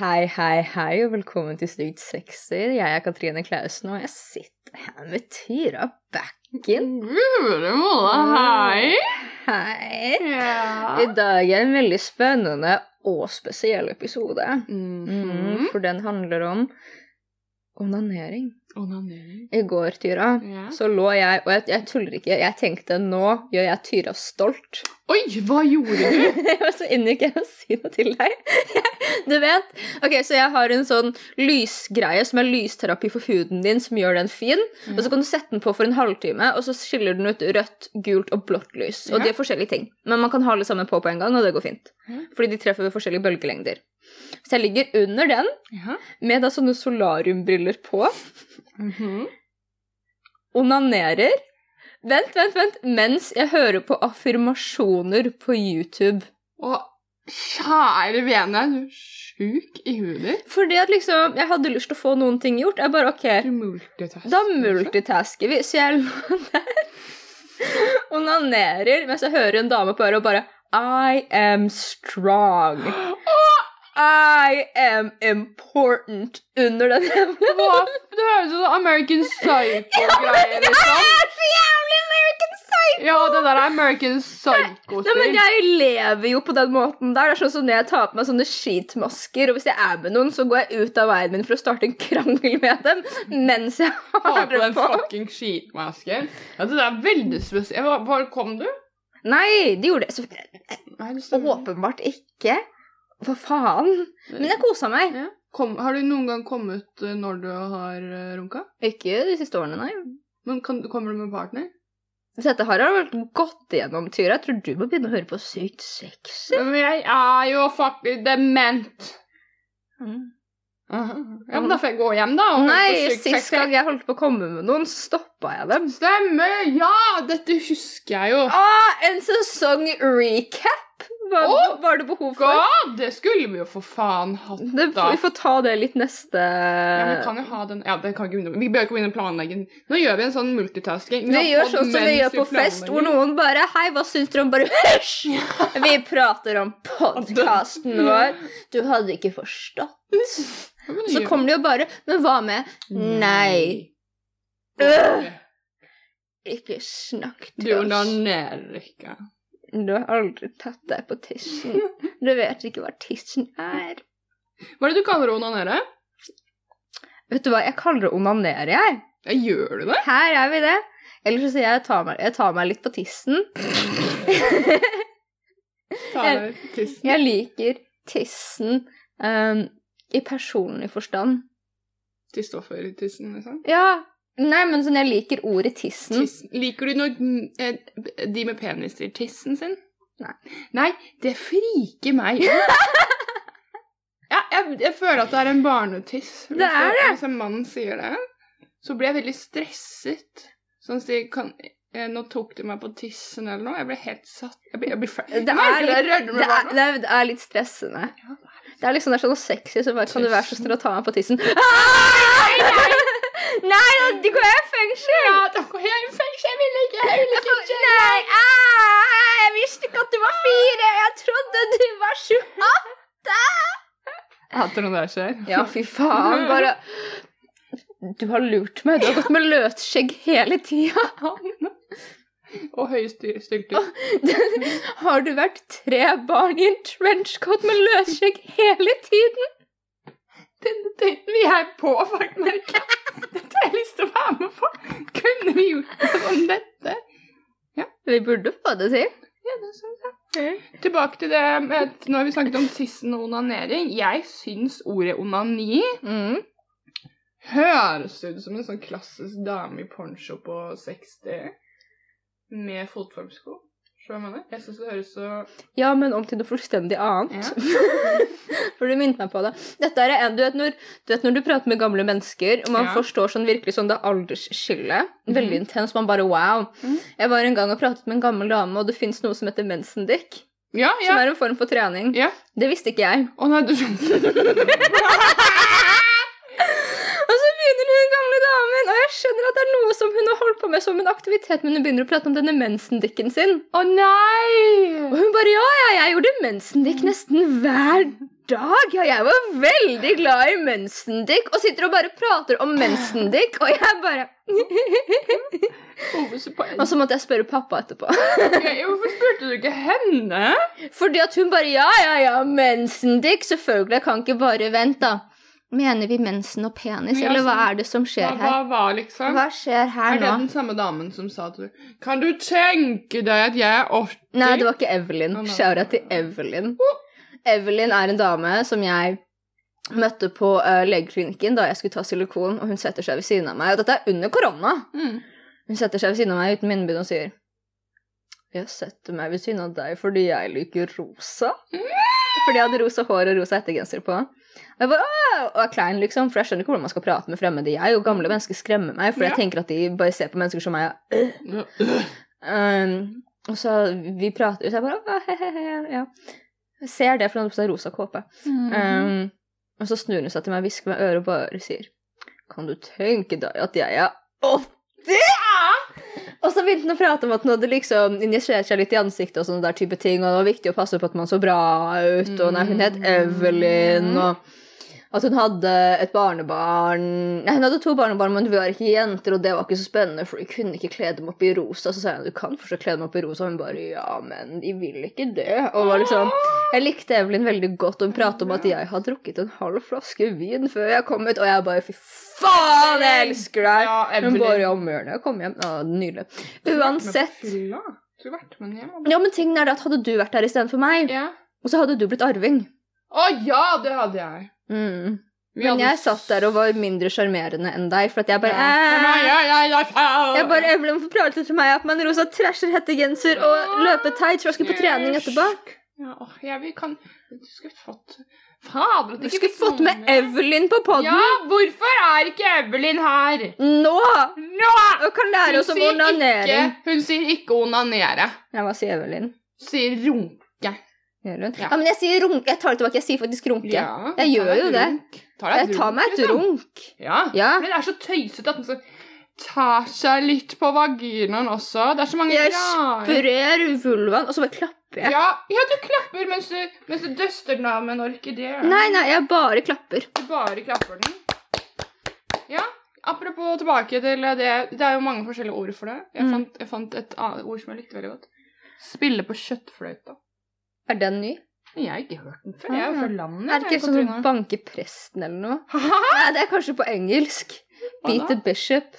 Hei, hei, hei, og velkommen til Stygt sexy. Jeg er Katrine Klausen, og jeg sitter her med Tyra Bakken. Gule måle, hei! Hei. Ja. I dag er en veldig spennende og spesiell episode. Mm, -hmm. for den handler om onanering. I går, Tyra, Ja. så lå jeg Og jeg, jeg tuller ikke. Jeg tenkte nå gjør jeg Tyra stolt. Oi, hva gjorde du? Så inngikk jeg å si noe til deg. Du vet, ok, Så jeg har en sånn lysgreie som er lysterapi for huden din, som gjør den fin. Og så kan du sette den på for en halvtime, og så skiller den ut rødt, gult og blått lys. Og Ja. de er forskjellige ting. Men man kan ha alle sammen på på en gang, og det går fint. Ja. Fordi de treffer ved forskjellige bølgelengder. Så jeg ligger under den Ja. med da sånne solariumbriller på, Mhm. onanerer. Vent, vent, vent, mens jeg hører på affirmasjoner på YouTube. Og kjære vene, du er sjuk i huet. Fordi at liksom, jeg hadde lyst til å få noen ting gjort. Jeg bare, ok, multitasker. da multitasker vi. Så jeg lå der, onanerer, mens jeg hører en dame på øret og bare I am strong. I am important under den jævlen. Hva? Det høres ut som American Psycho-greier, liksom. så jævlig American Psycho! Ja, det der er American Nei, men Psycho-stil. jeg lever jo på den måten der. Det er sånn som når jeg tar på meg sånne skitmasker, og hvis jeg er med noen, så går jeg ut av veien min for å starte en krangel med dem mens jeg Ha har på det den på. fucking skitmasken. Ja, det er veldig spesielt. Hvor kom du? Nei, de gjorde det Nei, det åpenbart ikke. Hva faen? Men jeg kosa meg. Ja. Kom, har du noen gang kommet eh, når du har eh, runka? Ikke de siste årene, nei. Men kan, kommer du med partner? Så dette har jeg vel gått igjennom, Tyra. Jeg tror du må begynne å høre på Sykt sexy. Men jeg er jo faktisk dement. Mm. Ja, men da får jeg gå hjem, da. og Nei, sist sexy. gang jeg holdt på å komme med noen, så stoppa jeg dem. Stemmer! Ja! Dette husker jeg jo. Ah, en sesong-recap! Hva oh, var det behov for? God, det skulle vi jo for faen hatt, Det, vi får ta det litt neste Ja, vi kan jo ha den Ja, det kan ikke begynne. Vi bør ikke begynne å planlegge. Nå gjør vi en sånn multitasking. Vi vi gjør sånn som vi gjør på fest, hvor noen bare Hei, hva syns dere om bare Hysj! Vi prater om podkasten vår. Du hadde ikke forstått. Så kom kommer de jo bare Men hva med Nei. Øh. Ikke snakk til oss. Du onanerer ikke. Du har aldri tatt deg på tissen. Du vet ikke hva tissen er. Hva er det du kaller å onanere? Vet du hva, jeg kaller det onanere, jeg. Ja, gjør du det? Her er vi det. Eller så sier jeg tar meg, jeg tar meg litt på tissen. Ta deg tissen. Jeg liker tissen um, i personlig forstand. Kristoffer-tissen, liksom. Ja, nei, men sånn jeg liker ordet tissen. Tissen. Liker du når eh, de med penis sier tissen sin? Nei. Nei, det friker meg ut. ja, jeg, jeg føler at det er en barnetiss. Hvis Det er det. Hvis en mann sier det, så blir jeg veldig stresset. Sånn sier kan, eh, Nå tok du meg på tissen eller noe. Jeg blir helt satt. Jeg blir, jeg blir Det er, litt, det, er, det, er, det er litt stressende. Ja, Det er liksom det er sånn sexy, så bare kan du være så snill å ta meg på tissen. Nei, Nei, nei, da de går jo i fengsel! Ja, de går jo i fengsel. Jeg vil ikke. Jeg vil ikke. Nei, ah, jeg visste ikke at du var fire. Jeg trodde du var 28. Hater når det skjer. Ja, fy faen. Bare Du har lurt meg. Du har gått med løsskjegg hele tida. Og høy styr- stylter. Har du vært tre barn i en trenchcoat med løsskjegg hele tiden? Denne daten vi er på, faktisk. Dette har jeg lyst til å være med på. Kunne vi gjort noe om dette? Vi burde få det til. Ja, det syns jeg. Tilbake til det med Nå har vi snakket om tissen og onanering. Jeg syns ordet onani Mm. høres ut som en sånn klassisk dame i poncho på 60 med fotformsko. Jeg? Jeg syns det høres så Ja, men om til noe fullstendig annet. For du minnet meg på det. Dette er en, du, vet når, du vet når du prater med gamle mennesker, og man Ja. forstår sånn virkelig sånn det aldersskillet. Veldig Mhm. intenst. Man bare wow. Mm. Jeg var en gang og pratet med en gammel dame, og det fins noe som heter mensendick. Ja, Som er en form for trening. ja. Det visste ikke jeg. Å nei, du Og så begynner hun damen, og jeg skjønner at det er noe som hun har holdt på med som en aktivitet, men hun begynner å prate om denne mensendikken sin. Å nei! Og hun bare ja, ja, jeg gjorde mensendikk nesten hver dag! Ja, jeg var veldig glad i mensendikk, og sitter og bare prater om mensendikk, og jeg bare Og så måtte jeg spørre pappa etterpå. Hvorfor spurte du ikke henne? Fordi at hun bare Ja, ja, ja, mensendikk. Selvfølgelig. Jeg kan ikke bare vente, da. Mener vi mensen og penis, ja, eller hva altså, er det som skjer hva her? var liksom Hva skjer her nå? Er det nå? den samme damen som sa til deg Kan du tenke deg at jeg er 80? Nei, det var ikke Evelyn. Nei. Shout til Evelyn. Evelyn er en dame som jeg møtte på uh, legeklinikken da jeg skulle ta silikon, og hun setter seg ved siden av meg. Og dette er under korona. Mm. Hun setter seg ved siden av meg uten munnbind og sier Jeg setter meg ved siden av deg fordi jeg liker rosa. Fordi jeg hadde rosa hår og rosa ettergenser på. Og jeg bare, «Åh!» og er klein, liksom, for jeg skjønner ikke hvordan man skal prate med fremmede. Jeg og gamle mennesker skremmer meg, for Ja. jeg tenker at de bare ser på mennesker som meg. Um, og så vi prater, og så jeg bare «Åh, he, he, he, ja. Jeg ser det, for han har på seg rosa kåpe. Mm. Um, og så snur hun seg til meg, hvisker meg i øret og bare sier Kan du tenke deg at jeg er 80? Og så begynte hun å prate om at hun hadde liksom injisert seg litt i ansiktet og sånne der type ting, og det var viktig å passe på at man så bra ut, og nei, hun het Evelyn, og at hun hadde et barnebarn Nei, hun hadde to barnebarn, men vi var ikke jenter, og det var ikke så spennende, for de kunne ikke kle dem opp i rosa. Så sa jeg du kan fortsatt kle dem opp i rosa, og hun bare ja, men de vil ikke det. Og var liksom Jeg likte Evelyn veldig godt, og hun pratet om at jeg har drukket en halv flaske vin før jeg kom ut, og jeg bare fy faen, jeg elsker deg! Ja, Hun bare ja, mør når jeg kommer hjem. Ja, nydelig. Uansett. Ja, men tingen er det at hadde du vært der istedenfor meg, Ja. og så hadde du blitt arving. Å ja, det hadde jeg. Mm. Men jeg satt der og var mindre sjarmerende enn deg, for at jeg bare. Jeg bare Evelyn, hvorfor prater du til meg at en rosa trasher hettegenser og løper tights, for jeg skal på trening etterpå? Ja, jeg vil kan Du skulle fått Fader, Du skulle fått med Evelyn på poden Ja, hvorfor er ikke Evelyn her? nå! Nå! Hun kan lære oss om onanering. hun sier ikke onanere. Ja, hva sier Evelyn? Sier runke. Gjør hun? Ja. Ja, men jeg sier runk. Jeg tar det tilbake. Jeg sier faktisk runke. Ja, Jeg gjør jo det. runk. Ta deg et Jeg tar meg et liksom. runk. Ja. Ja. Men det er så tøysete at man skal ta seg litt på vaginaen også. Det er så mange Jeg rare sprer vulvaen, og så bare klapper jeg. ja, ja, du klapper mens du, mens du døster den av med en orkidé. Nei, nei, jeg bare klapper. Du bare klapper den. Ja, apropos tilbake til det Det er jo mange forskjellige ord for det. Jeg, Mm. fant, jeg fant et ord som jeg likte veldig godt. Spille på kjøttfløyta. Er den ny? Jeg har ikke hørt den før. Jeg er jo fra landet. Er det ikke sånn å banke presten eller noe? Nei, det er kanskje på engelsk. Beat the bishop.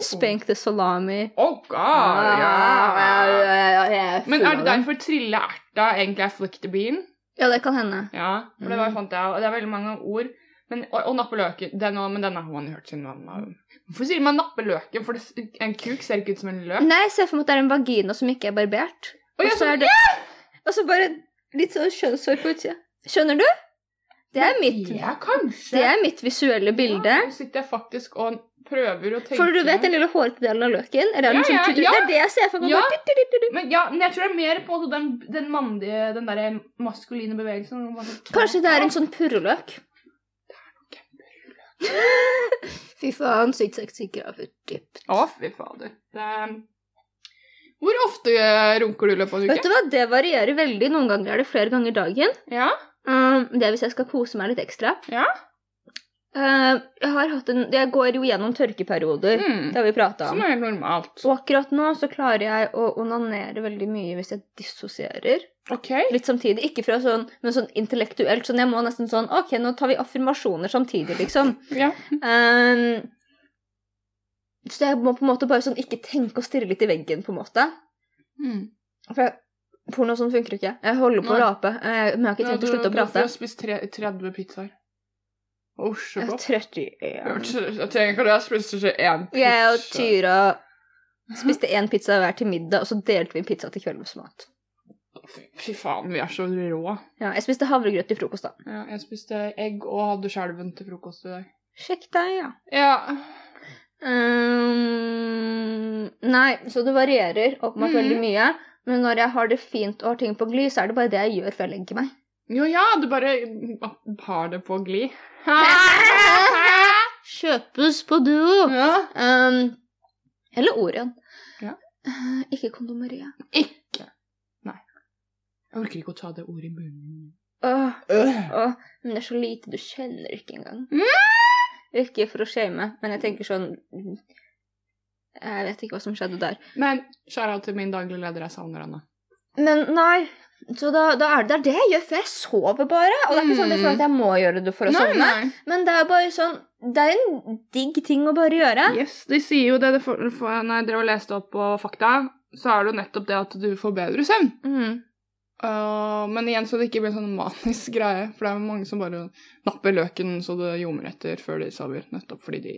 Spank the salami. Oh, God, ja. ja. Men er det derfor trille erta egentlig er flick the bean? Ja, det kan hende. Ja, for det var sånt, fant jeg, og det er veldig mange ord. Men, og, og nappe løken, den, men den har man hørt siden man var Hvorfor sier man nappe løken? For det, en kuk ser ikke ut som en løk. Nei, se for meg at det er en vagina som ikke er barbert. Og Og jeg så er det Og så bare litt sånn kjønnshår på utsida. Skjønner du? Det er mitt, Ja, kanskje. det er mitt visuelle bilde. Ja, nå sitter jeg faktisk og prøver å tenke For du vet den lille hårete delen av løken? Er det, Ja, sånn ja, tutu- ja. Det er det jeg ser for meg. Ja. Men ja, men jeg tror det er mer på den, den mannlige, den derre maskuline bevegelsen. hvor man sånn- Kanskje det er en sånn purreløk? Fy faen, sykt sexy graver dypt. Å, fy fader. Det er... Hvor ofte eh, runker du i løpet av en uke? Vet du hva, det varierer veldig. Noen ganger er det flere ganger dagen. Ja? Um, det er hvis jeg skal kose meg litt ekstra. Ja? Uh, jeg en Jeg går jo gjennom tørkeperioder. Mm. Det har vi prata Som er helt normalt. Og akkurat nå så klarer jeg å onanere veldig mye hvis jeg dissosierer. Ok. Litt samtidig. Ikke fra sånn, men sånn intellektuelt. Sånn jeg må nesten sånn OK, nå tar vi affirmasjoner samtidig, liksom. Ja. Um, så jeg må på en måte bare sånn ikke tenke og stirre litt i veggen, på en måte. Mm. For jeg, porno sånn funker ikke. Jeg holder på å rape, eh, men jeg har ikke tenkt å slutte å prate. Du har spist tre, 30 pizzaer. Oslo. er 31. Jeg tenker at jeg spiste ikke én pizza. Jeg og Tyra spiste én pizza hver til middag, og så delte vi en pizza til kveldsmat. Fy faen, vi er så rå. Ja, jeg spiste havregrøt til frokost, da. Ja, jeg spiste egg og hadde skjelven til frokost i dag. Sjekk deg, ja. Ja. Um, nei, så det varierer åpenbart mm. veldig mye. Men når jeg har det fint og har ting på glid, så er det bare det jeg gjør før jeg legger meg. Jo, ja, du bare har det på glid. Kjøpes på duo. ja. Um, eller Orion. Ja. Eh, ikke kondomeriet. Ikke. Nei. Jeg orker ikke å ta det ordet i munnen. Åh, Øh. åh, men det er så lite du kjenner ikke engang. Mm. Ikke for å shame, men jeg tenker sånn Jeg vet ikke hva som skjedde der. Men skjæra til min daglige leder, jeg savner henne. Men nei, så da, da er det, det er det jeg gjør, for jeg sover bare. Og det er ikke sånn at jeg føler at jeg må gjøre det for å Nei, sovne. nei. Men det er bare sånn Det er en digg ting å bare gjøre. Yes, de sier jo det, det for, for, når jeg drev og leste opp på fakta, så er det jo nettopp det at du får bedre søvn. Mm. Uh, men igjen så det ikke blir en sånn manisk greie, for det er mange som bare napper løken så det ljomer etter før de sover, nettopp fordi de,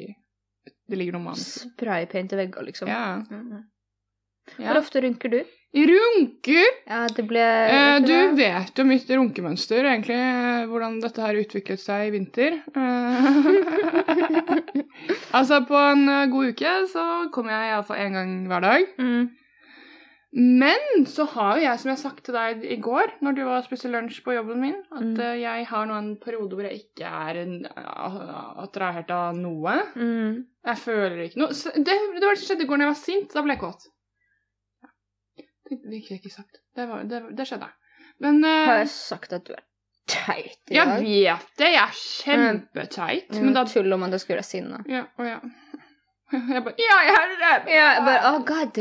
det ligger noe manisk. Spraypainte i veggene, liksom. Ja. Mm. ja. Hvor ofte runker du? Runker! Ja, det ble Eh, du vet jo mitt runkemønster, egentlig, eh, hvordan dette her utviklet seg i vinter. Eh, altså, på en eh, god uke så kommer jeg iallfall én gang hver dag. mm. Men så har jo jeg, som jeg sagt til deg i går, når du var og spiste lunsj på jobben min, at Mm. eh, jeg har nå en periode hvor jeg ikke er attrahert av noe. Mm. Jeg føler ikke noe. Så Det, det var det som skjedde i går når jeg var sint. Da ble jeg kåt. Ja. Det fikk jeg ikke sagt. Det, var, det, det skjedde. Men uh, Har jeg sagt at du er teit i Jeg dag? vet det, jeg er kjempeteit, Mm, men da tuller om at jeg skulle være sinna. Ja, å ja. Jeg bare Ja, jeg er redd! Ja, bare oh, God.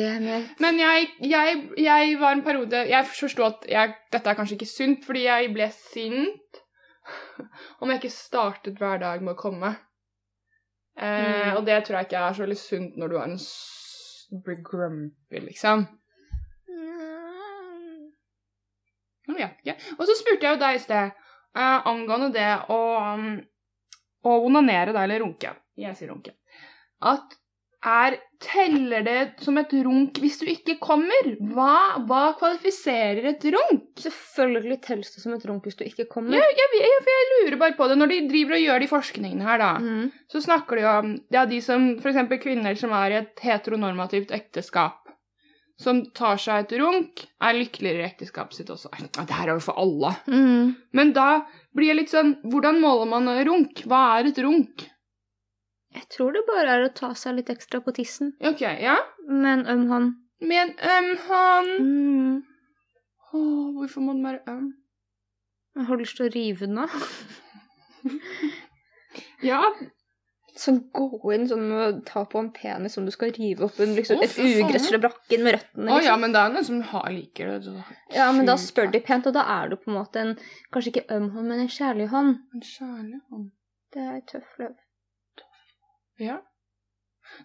Men jeg, jeg, jeg var en periode Jeg forsto at jeg, dette er kanskje ikke sunt, fordi jeg ble sint om jeg ikke startet hver dag med å komme. Eh, Mm. Og det tror jeg ikke er så veldig sunt når du er en grumpy, liksom. Jeg vet ikke. Og så spurte jeg jo deg i sted eh, angående det å, um, å onanere deg eller runke. Jeg sier runke. At er Teller det som et runk hvis du ikke kommer? Hva, hva kvalifiserer et runk? Selvfølgelig telles det som et runk hvis du ikke kommer. Ja, jeg, jeg, jeg lurer bare på det. Når de driver og gjør de forskningene her, da, Mm. så snakker de om ja, de som f.eks. kvinner som er i et heteronormativt ekteskap, som tar seg et runk, er lykkeligere i ekteskapet sitt også. Ja, det her er jo for alle. Mm. Men da blir jeg litt sånn Hvordan måler man runk? Hva er et runk? Jeg tror det bare er å ta seg litt ekstra på tissen Ok, ja. med en øm hånd. Med en øm hånd. Mm. Åh, hvorfor må den være øm? Jeg har lyst til å rive den av. Ja, Sånn gå inn sånn med å ta på en penis som du skal rive opp en, liksom, Å, et ugress fra brakken med røttene. Å, Liksom. ja, men det er noen som har, liker det. det Ja, men da spør de pent, og da er du på en måte en Kanskje ikke øm hånd, men en kjærlig hånd. En kjærlig hånd. Det er tøff løv. Ja.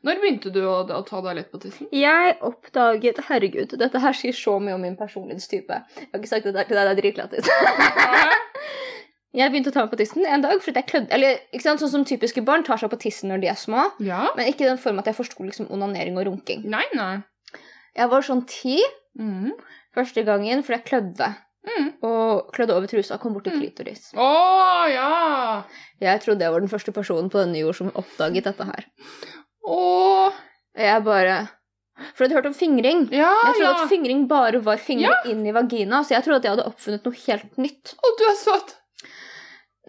Når begynte du å, å ta deg litt på tissen? Jeg oppdaget Herregud, dette her sier så mye om min personlighetstype. Jeg har ikke sagt dette til deg, det er dritlættis. Jeg begynte å ta meg på tissen en dag fordi jeg klødde Eller ikke sant, sånn som typiske barn tar seg på tissen når de er små. ja. Men ikke i den form at jeg forsto liksom onanering og runking. Nei, nei. Jeg var sånn ti Mm. første gangen fordi jeg klødde. Mm. Og klødde over trusa og kom bort til Mm. klitoris. Å, ja! Jeg trodde jeg var den første personen på denne jord som oppdaget dette her. Oh. Jeg bare For du hadde hørt om fingring. ja, Jeg trodde ja. at fingring bare var fingre inn i vagina, så jeg trodde at jeg hadde oppfunnet noe helt nytt. Å, du er søt.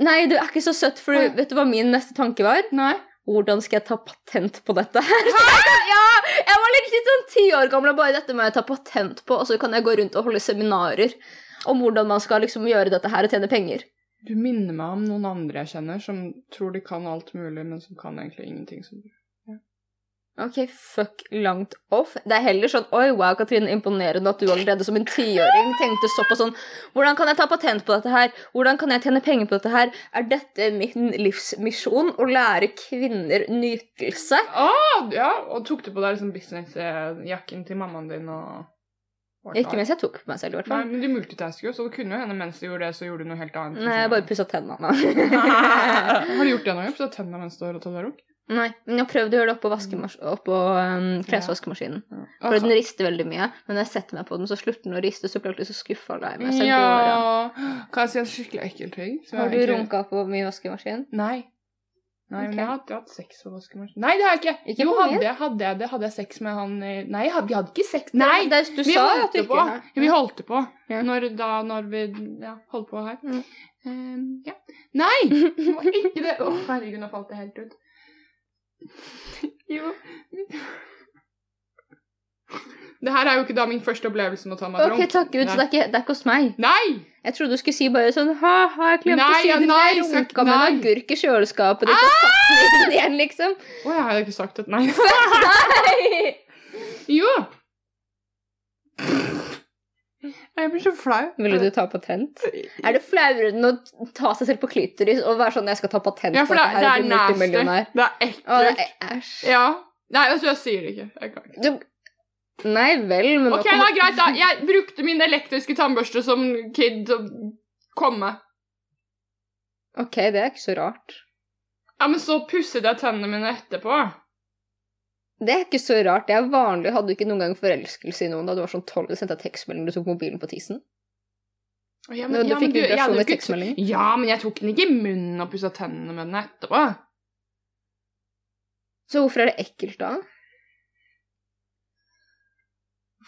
Nei, du er ikke så søtt, for Oi. vet du hva min neste tanke var? Nei. Hvordan skal jeg ta patent på dette her? ja, jeg var litt sånn ti år gammel og bare dette må jeg ta patent på, og så kan jeg gå rundt og holde seminarer om hvordan man skal liksom gjøre dette her og tjene penger. Du minner meg om noen andre jeg kjenner som tror de kan alt mulig, men som kan egentlig ingenting. Som... Ok, fuck langt off. Det er heller sånn Oi, wow, Katrine, imponerende at du allerede som en tiåring tenkte såpass sånn Hvordan kan jeg ta patent på dette her? Hvordan kan jeg tjene penger på dette her? Er dette min livsmisjon? Å lære kvinner nytelse? Ah, ja, og tok du på deg liksom businessjakken til mammaen din og Ikke mens jeg tok på meg selv, i hvert fall. Nei, men du multitasker jo, så det kunne jo hende mens du gjorde det, så gjorde du noe helt annet. Nei, jeg bare pussa tennene. Har du gjort det noen gang? Pusset tennene mens du har tatt deg runk? Nei, men jeg prøvde å gjøre det oppå, oppå um, klesvaskemaskinen. For Altså, den rister veldig mye. Men når jeg setter meg på den, så slutter den å riste, så blir jeg så skuffa lei meg. Så jeg går av. ja. Kan jeg si en skikkelig ekkel ting? Har du runka på min vaskemaskin? Nei. Nei, men jeg har, ikke hatt sex på vaskemaskin. Nei, det har jeg ikke! Ikke jo, hadde jeg, hadde jeg det. Hadde jeg sex med han Nei, jeg hadde- vi hadde ikke sex. Nei! det, du vi sa at du ikke på. Vi holdt det på Ja. når, da, når vi ja, holdt på her. Mm. Um, ja. Nei! Det var ikke det. Å, herregud, nå falt det helt ut. Jo Det her er jo ikke da min første opplevelse med å ta meg Ok, takk Gud, så det er ikke, det er ikke hos meg. Nei! Jeg trodde du skulle si bare sånn Ha-ha, jeg glemte Nei, å si ja, det. nei, Jeg sagt runka med en nei. agurk i kjøleskapet ditt og satt den inn igjen, liksom. Å, jeg hadde ikke sagt et nei. Nei! Jo! Jeg blir så flau. Ville du ta patent? Er det flauere enn å ta seg selv på klitoris og være sånn Jeg skal ta patent Ja, på for det, at det det her er nasty. multimillionær. Det er Å, ekkelt. det er æsj. Ja. Nei, altså, jeg sier det ikke. Jeg kan ikke. Du- Nei vel, men Ok, da, greit, da. Jeg brukte min elektriske tannbørste som kid å komme. Ok, det er ikke så rart. Ja, men så pusset jeg tennene mine etterpå. Det er ikke så rart. Det er vanlig. Hadde du ikke noen gang forelskelse i noen da du var sånn 12 og sendte tekstmelding du tok mobilen på tissen? Ja, Når du fikk jeg vibrasjon i ikke- tekstmeldingen? Ja, men jeg tok den ikke i munnen og pussa tennene med den etterpå. Så hvorfor er det ekkelt da?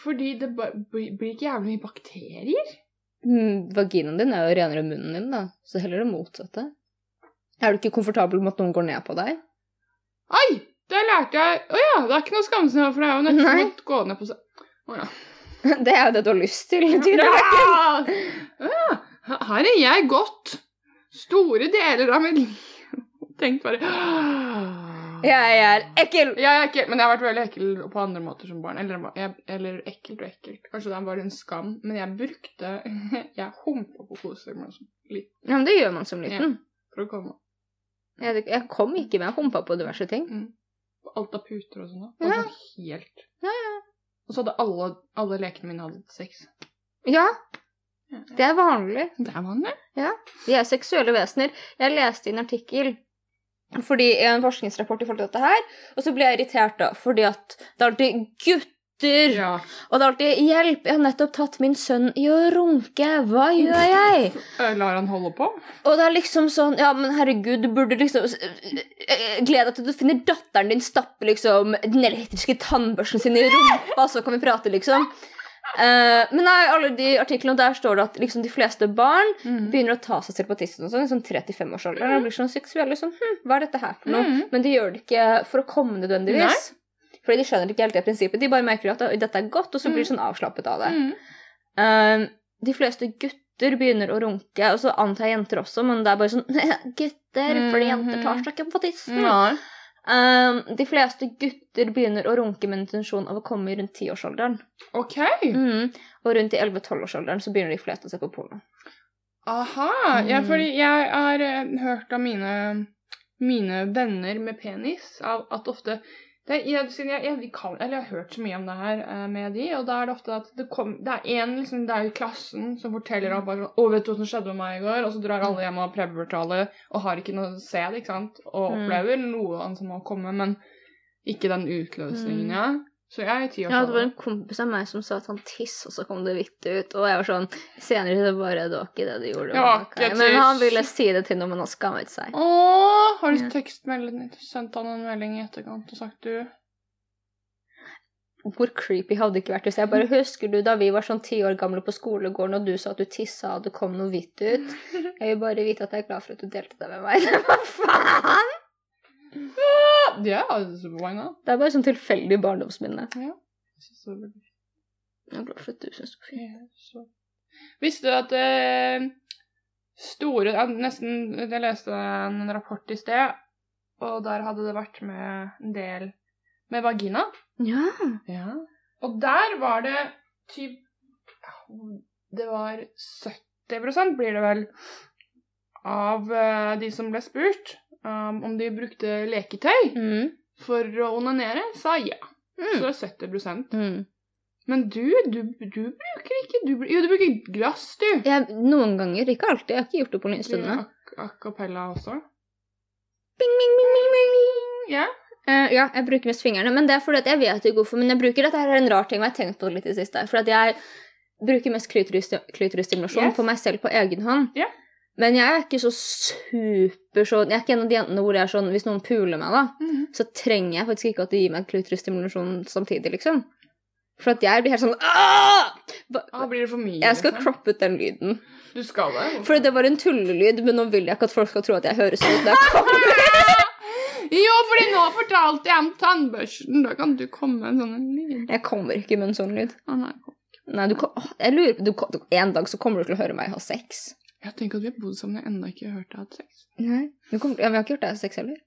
Fordi det blir ikke jævlig mye bakterier. Mm, vaginaen din er jo renere enn munnen din, da. Så heller det motsatte. Er du ikke komfortabel med at noen går ned på deg? Oi! Det lærte jeg Å ja, det er ikke noe over, for det er jo nesten å gå ned på seg. oh, ja. Det er jo det du har lyst til. tydeligvis. Ja! ja! Her er jeg gått store deler av mitt liv og tenkt bare Jeg er ekkel! Jeg er ekkel, men jeg har vært veldig ekkel på andre måter som barn. Eller, jeg, eller ekkelt og ekkelt. Kanskje det bare en skam. Men jeg brukte Jeg humpa på koser jeg var liten. Ja, men det gjør man som liten. for å komme Jeg, jeg kom ikke med humpa på diverse ting. Mm. alt av puter og sånn. Ja. Altså Og så ja. Og så hadde alle, alle lekene mine hadde sex. Ja, det er vanlig. Det er vanlig. Vi er seksuelle vesener. Jeg leste i en artikkel fordi i en forskningsrapport i forhold til dette her, og så blir jeg irritert da, fordi at det er alltid gutter, Ja. og det er alltid hjelp, jeg har nettopp tatt min sønn i å runke, hva gjør jeg? Lar han holde på? Og det er liksom sånn, ja, men herregud, du burde liksom Gled deg til du finner datteren din stappe liksom den elektriske tannbørsten sin i rumpa, så kan vi prate, liksom. Eh, men nei, alle de artiklene, der står det at liksom de fleste barn begynner å ta seg selv på tissen og sånn, i sånn 3-5-årsalderen, og blir sånn seksuelle, sånn, hm, hva er dette her for noe? Mm. Men de gjør det ikke for å komme nødvendigvis. Fordi de skjønner ikke helt det prinsippet. De bare merker at dette er godt, og så blir de sånn avslappet av det. Mm. Eh, de fleste gutter begynner å runke, og så antar jeg jenter også, men det er bare sånn Gutter, fordi jenter tar seg ikke på tissen. Nei. Eh, de fleste gutter begynner å runke med intensjon av å komme rundt 10-årsalderen. OK. Mm. Og rundt i 11-12-årsalderen så begynner de fleste å se på porno. Aha. Ja, Mm. fordi jeg har eh, hørt av mine, mine venner med penis av at ofte det, jeg, jeg, jeg, kan, eller jeg har hørt så mye om det her eh, med de, og da er det ofte at det, kom, det er én liksom, i klassen som forteller at bare sånn 'Å, vet du hva som skjedde med meg i går?' Og så drar alle hjem og har prepubertale og har ikke noe å se det, ikke sant? Og Mm. opplever noe annet som må komme, men ikke den utløsningen, Mm. ja. Så jeg er i Ja, det var en kompis av meg som sa at han tiss, og så kom det hvitt ut. Og jeg var sånn Senere så bare Det var ikke det du gjorde. Ja, Men han ville si det til noen, men han skammet seg. Åh, har du Ja. sendt han en melding i etterkant og sagt du Hvor creepy hadde det ikke vært hvis jeg bare Husker du da vi var sånn ti år gamle på skolegården, og du sa at du tissa, og det kom noe hvitt ut? Jeg vil bare vite at jeg er glad for at du delte det med meg. Hva faen? Ja, why not? Det er bare sånn tilfeldig barndomsminne. Jeg synes det var veldig Jeg er glad for at du syns det var fint. Ja. Visste du at eh, store ja, Nesten Jeg leste en rapport i sted, og der hadde det vært med en del med vagina. Ja. Ja. Og der var det typ Det var 70% blir det vel, av eh, de som ble spurt um, om de brukte leketøy Mm. for å onanere, sa ja. Mm. Så det er 70 Mm. Men du, du, du bruker ikke du, Jo, du bruker glass, du. Jeg, noen ganger, ikke alltid. Jeg har ikke gjort det på en A cappella også? Bing, bing, bing, bing, bing. Ja. Eh, ja, jeg bruker mest fingrene, men det er fordi at jeg vet ikke hvorfor. Men jeg bruker dette her er en rar ting, og jeg har tenkt på det litt i det siste. For at jeg bruker mest klitoris- klitorisstimulasjon Yes. på meg selv på egen hånd. Ja. Men jeg er ikke så super sånn Jeg er ikke en av de jentene hvor jeg er sånn Hvis noen puler meg, da, så trenger jeg faktisk ikke at de gir meg klutrestimulasjon samtidig, liksom. For at jeg blir helt sånn Åh! Ah, blir det for mye? Jeg skal liksom? croppe ut den lyden. Du skal det? For det var en tullelyd, men nå vil jeg ikke at folk skal tro at jeg høres ut Der kommer. Jo, fordi nå fortalte jeg om tannbørsten. Da kan du komme med en sånn lyd. Jeg kommer ikke med en sånn lyd. Å, nei. Nei, du, jeg lurer du, En dag så kommer du til å høre meg ha sex. Jeg tenker at vi har bodd sammen og ennå ikke hørt deg ha sex. Nei, kommer, ja, Vi har ikke hørt deg ha sex heller.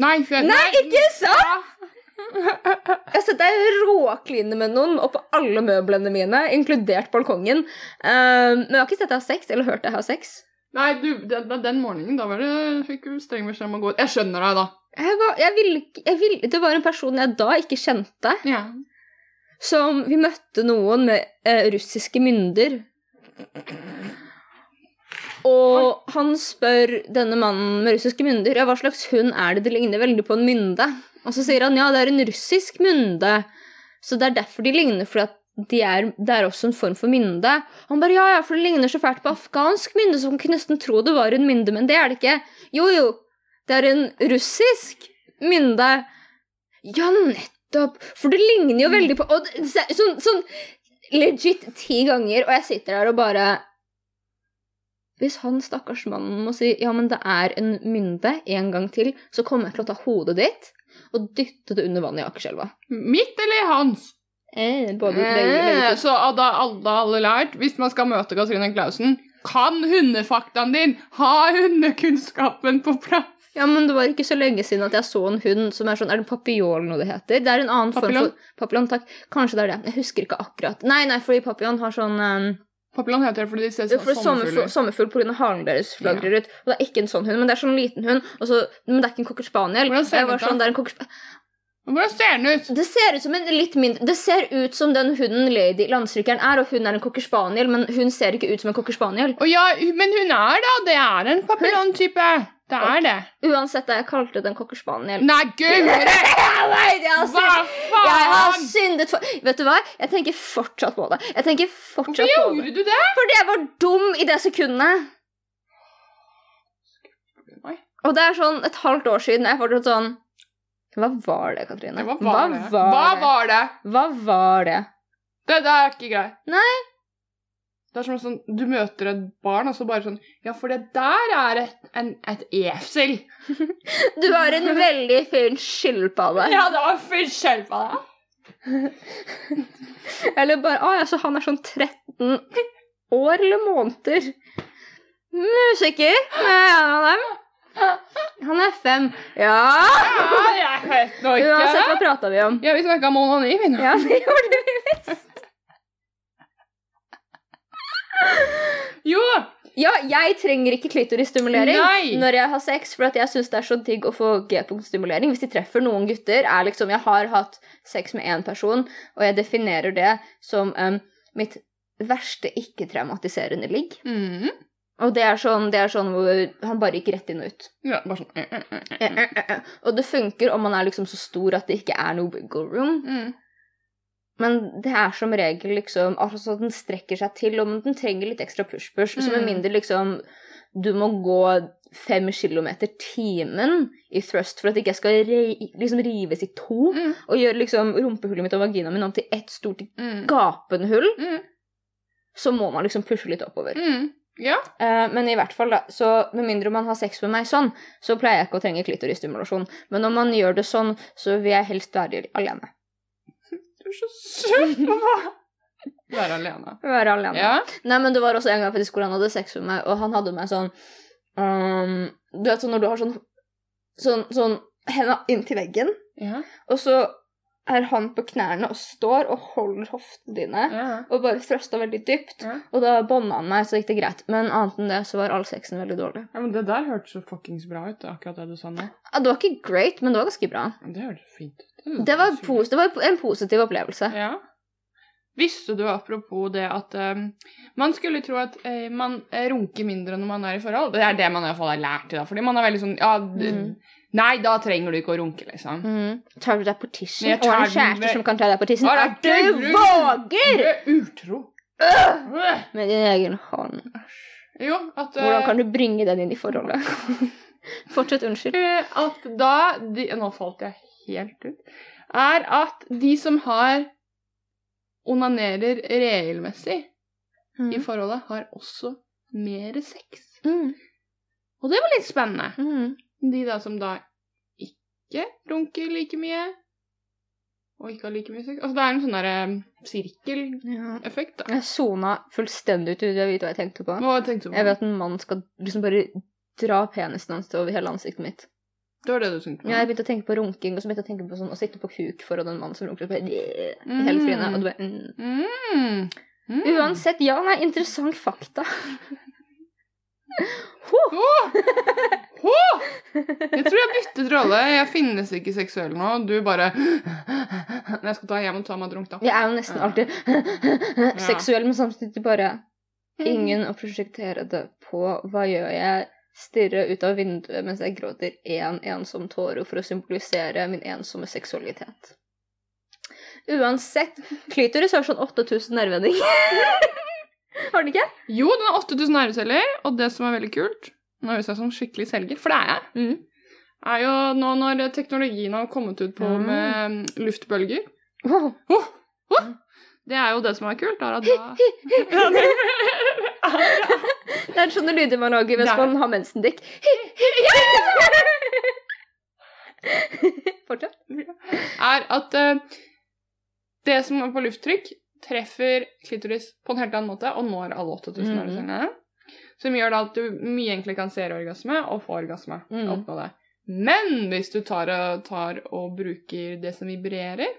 Nei, jeg, Nei, ikke sant?! Jeg har sett deg råkline med noen oppå alle møblene mine, inkludert balkongen. Um, men jeg har ikke sett deg ha sex eller hørt deg ha sex. Nei, du, den, den morgenen, da var det, fikk du streng beskjed om å gå ut. Jeg skjønner deg, da. Jeg var, jeg vil, jeg vil, det var en person jeg da ikke kjente. Ja. Som vi møtte noen med uh, russiske mynter. Og han spør denne mannen med russiske mynder ja, hva slags hund er det. Det ligner veldig på en mynde. Og så sier han ja, det er en russisk mynde. Så det er derfor de ligner, for at de er, det er også en form for mynde. Han bare ja, ja, for det ligner så fælt på afghansk mynde, så man kunne nesten tro det var en mynde, men det er det ikke. Jo, jo, det er en russisk mynde. Ja, nettopp. For det ligner jo veldig på og sånn, sånn legit ti ganger, og jeg sitter der og bare Hvis han stakkars mannen må si ja, men det er en mynde en gang til, så kommer jeg til å ta hodet ditt og dytte det under vannet i Akerselva. Mitt eller hans? Eh, både begge, begge Eh, så da hadde alle lært, hvis man skal møte Katrine Klausen, kan hundefaktaen din, ha hundekunnskapen på plass. Ja, men det var ikke så lenge siden at jeg så en hund som er sånn Er det papiol noe det heter? Det er en annen Papillon? form for Papillon, takk. Kanskje det er det. Jeg husker ikke akkurat. Nei, nei, fordi papillon har sånn um, Papillon heter det fordi de ser er for sommerfugl, sommerfugler. sommerfugl pga. halen deres flagrer ut. Og det er ikke en sånn hund, men det er sånn liten hund. Så, men det er ikke en cocker spaniel. Hvordan ser den var ut da? sånn, det, er en Hvordan ser den ut? det ser ut som en litt mindre Det ser ut som den hunden Lady landstrykeren er, og hun er en cocker spaniel, men hun ser ikke ut som en cocker spaniel. Å ja, men hun er da, det er en papillon-type. Det er det. Uansett, jeg kalte det en cocker spaniel. Nei, gud! Hva faen? Jeg har syndet for Vet du hva? Jeg tenker fortsatt på det. Jeg tenker fortsatt Hvorfor på det. gjorde du det? Fordi jeg var dum i det sekundet. Og det er sånn et halvt år siden. Jeg fortsatt sånn Hva var det, Katrine? Hva var det? var Hva var det? Hva var det? Det, der er ikke greit. Nei. Det er som sånn, Du møter et barn, og så bare sånn Ja, for det der er et, en, et esel. Du har en veldig fin skilpadde. Ja, det var en fin skilpadde. Eller bare Å ja, så han er sånn 13 år eller måneder. Musiker. Er en av dem. Han er fem. Ja! Ja, jeg vet nå Uansett, ikke. hva prata vi om? Ja, vi snakka om onani, vi nå. Ja, det gjorde vi visst. Jo! Ja, jeg trenger ikke klitorisstimulering Nei. når jeg har sex, for at jeg syns det er så digg å få G-punktstimulering. Hvis de treffer noen gutter, er liksom Jeg har hatt sex med én person, og jeg definerer det som um, mitt verste ikke-traumatiserende ligg. Mm. Og det er, sånn, det er sånn hvor han bare gikk rett inn og ut. Ja, bare sånn eh, eh, eh, Eh, eh. eh. Og det funker om man er liksom så stor at det ikke er noe wiggle room. Mm. Men det er som regel liksom Altså, den strekker seg til, og den trenger litt ekstra push-push. Så med Mm. mindre liksom du må gå fem kilometer timen i thrust for at ikke jeg skal re liksom rives i to, Mm. og gjøre liksom rumpehullet mitt og vaginaen min om til ett stort Mm. gapende hull, Mm. så må man liksom pushe litt oppover. Mm. Ja. Uh, men i hvert fall, da, så med mindre man har sex med meg sånn, så pleier jeg ikke å trenge klitoristimulasjon. Men når man gjør det sånn, så vil jeg helst være alene. Du er så søt, mamma. Være alene. Være alene. Ja. Nei, men det var også en gang faktisk hvor han hadde sex med meg, og han hadde meg sånn um, Du vet sånn når du har sånn sånn, sånn henda inntil veggen, Ja. og så er han på knærne og står og holder hoftene dine, ja. og bare thrusta veldig dypt. Ja. Og da bånda han meg, så gikk det greit. Men annet enn det så var all sexen veldig dårlig. Ja, men Det der hørtes så fuckings bra ut, akkurat det du sa nå. Ja, det var ikke great, men det var ganske bra. Det hørtes fint ut. Det var, det var en positiv opplevelse. Ja. Visste du apropos det at um, man skulle tro at uh, man eh, runker mindre når man er i forhold? Det er det man i hvert fall har lært i dag. Fordi man er veldig sånn ja, Mm. Nei, da trenger du ikke å runke, liksom. Mm. Tar du deg på tissen? Og har en kjæreste med... som kan ta deg på tissen? At du våger! Du er utro. Øh. Med din egen hånd. Jo, at uh... Hvordan kan du bringe den inn i forholdet? Fortsett, unnskyld. eh, At da de, Nå falt jeg helt ut. Er at de som har onanerer regelmessig i forholdet, har også mer sex. Mm. Og det var litt spennende. Mm. De da som da ikke runker like mye. Og ikke har like mye sex. Altså, det er en sånn derre sirkeleffekt, da. Jeg sona fullstendig ut du vet hva jeg tenkte på. Hva tenkte du Jeg vet vil at en mann skal liksom bare dra penisen hans over hele ansiktet mitt. Det var det du tenkte på? Ja, jeg begynte å tenke på runking, og så begynte jeg å tenke på sånn, å sitte på kuk foran en mann som runker. og Bare, Mm. Hele trynet. Og du bare, mm. Mm. Mm. Uansett, ja, nei, interessant fakta. Åh! Åh! Jeg tror jeg byttet rolle. Jeg finnes ikke seksuell nå. Du bare Jeg skal ta hjem og ta meg drunk, da. Jeg er jo nesten Ja. alltid seksuell, men samtidig bare ingen å prosjektere det på. Hva gjør jeg? Stirre ut av vinduet mens jeg gråter én en ensom tåre for å symbolisere min ensomme seksualitet. Uansett, klitoris har sånn 8000 nervevendinger. har den ikke? Jo, den har 8000 nerveceller, og det som er veldig kult Nå høres jeg som skikkelig selger, for det er jeg. Mm. Er jo nå når teknologien har kommet ut på Mm. med mm, luftbølger oh. Oh. Oh. Det er jo det som er kult. Er at da det- er sånne lyder man lager hvis man har mensendikk. Fortsett. er at uh, det som er på lufttrykk, treffer klitoris på en helt annen måte og når alle 8000 Mhm. Som gjør da at du mye enklere kan se orgasme og få orgasme. Mhm. Oppnå det. Men hvis du tar og, tar og bruker det som vibrerer,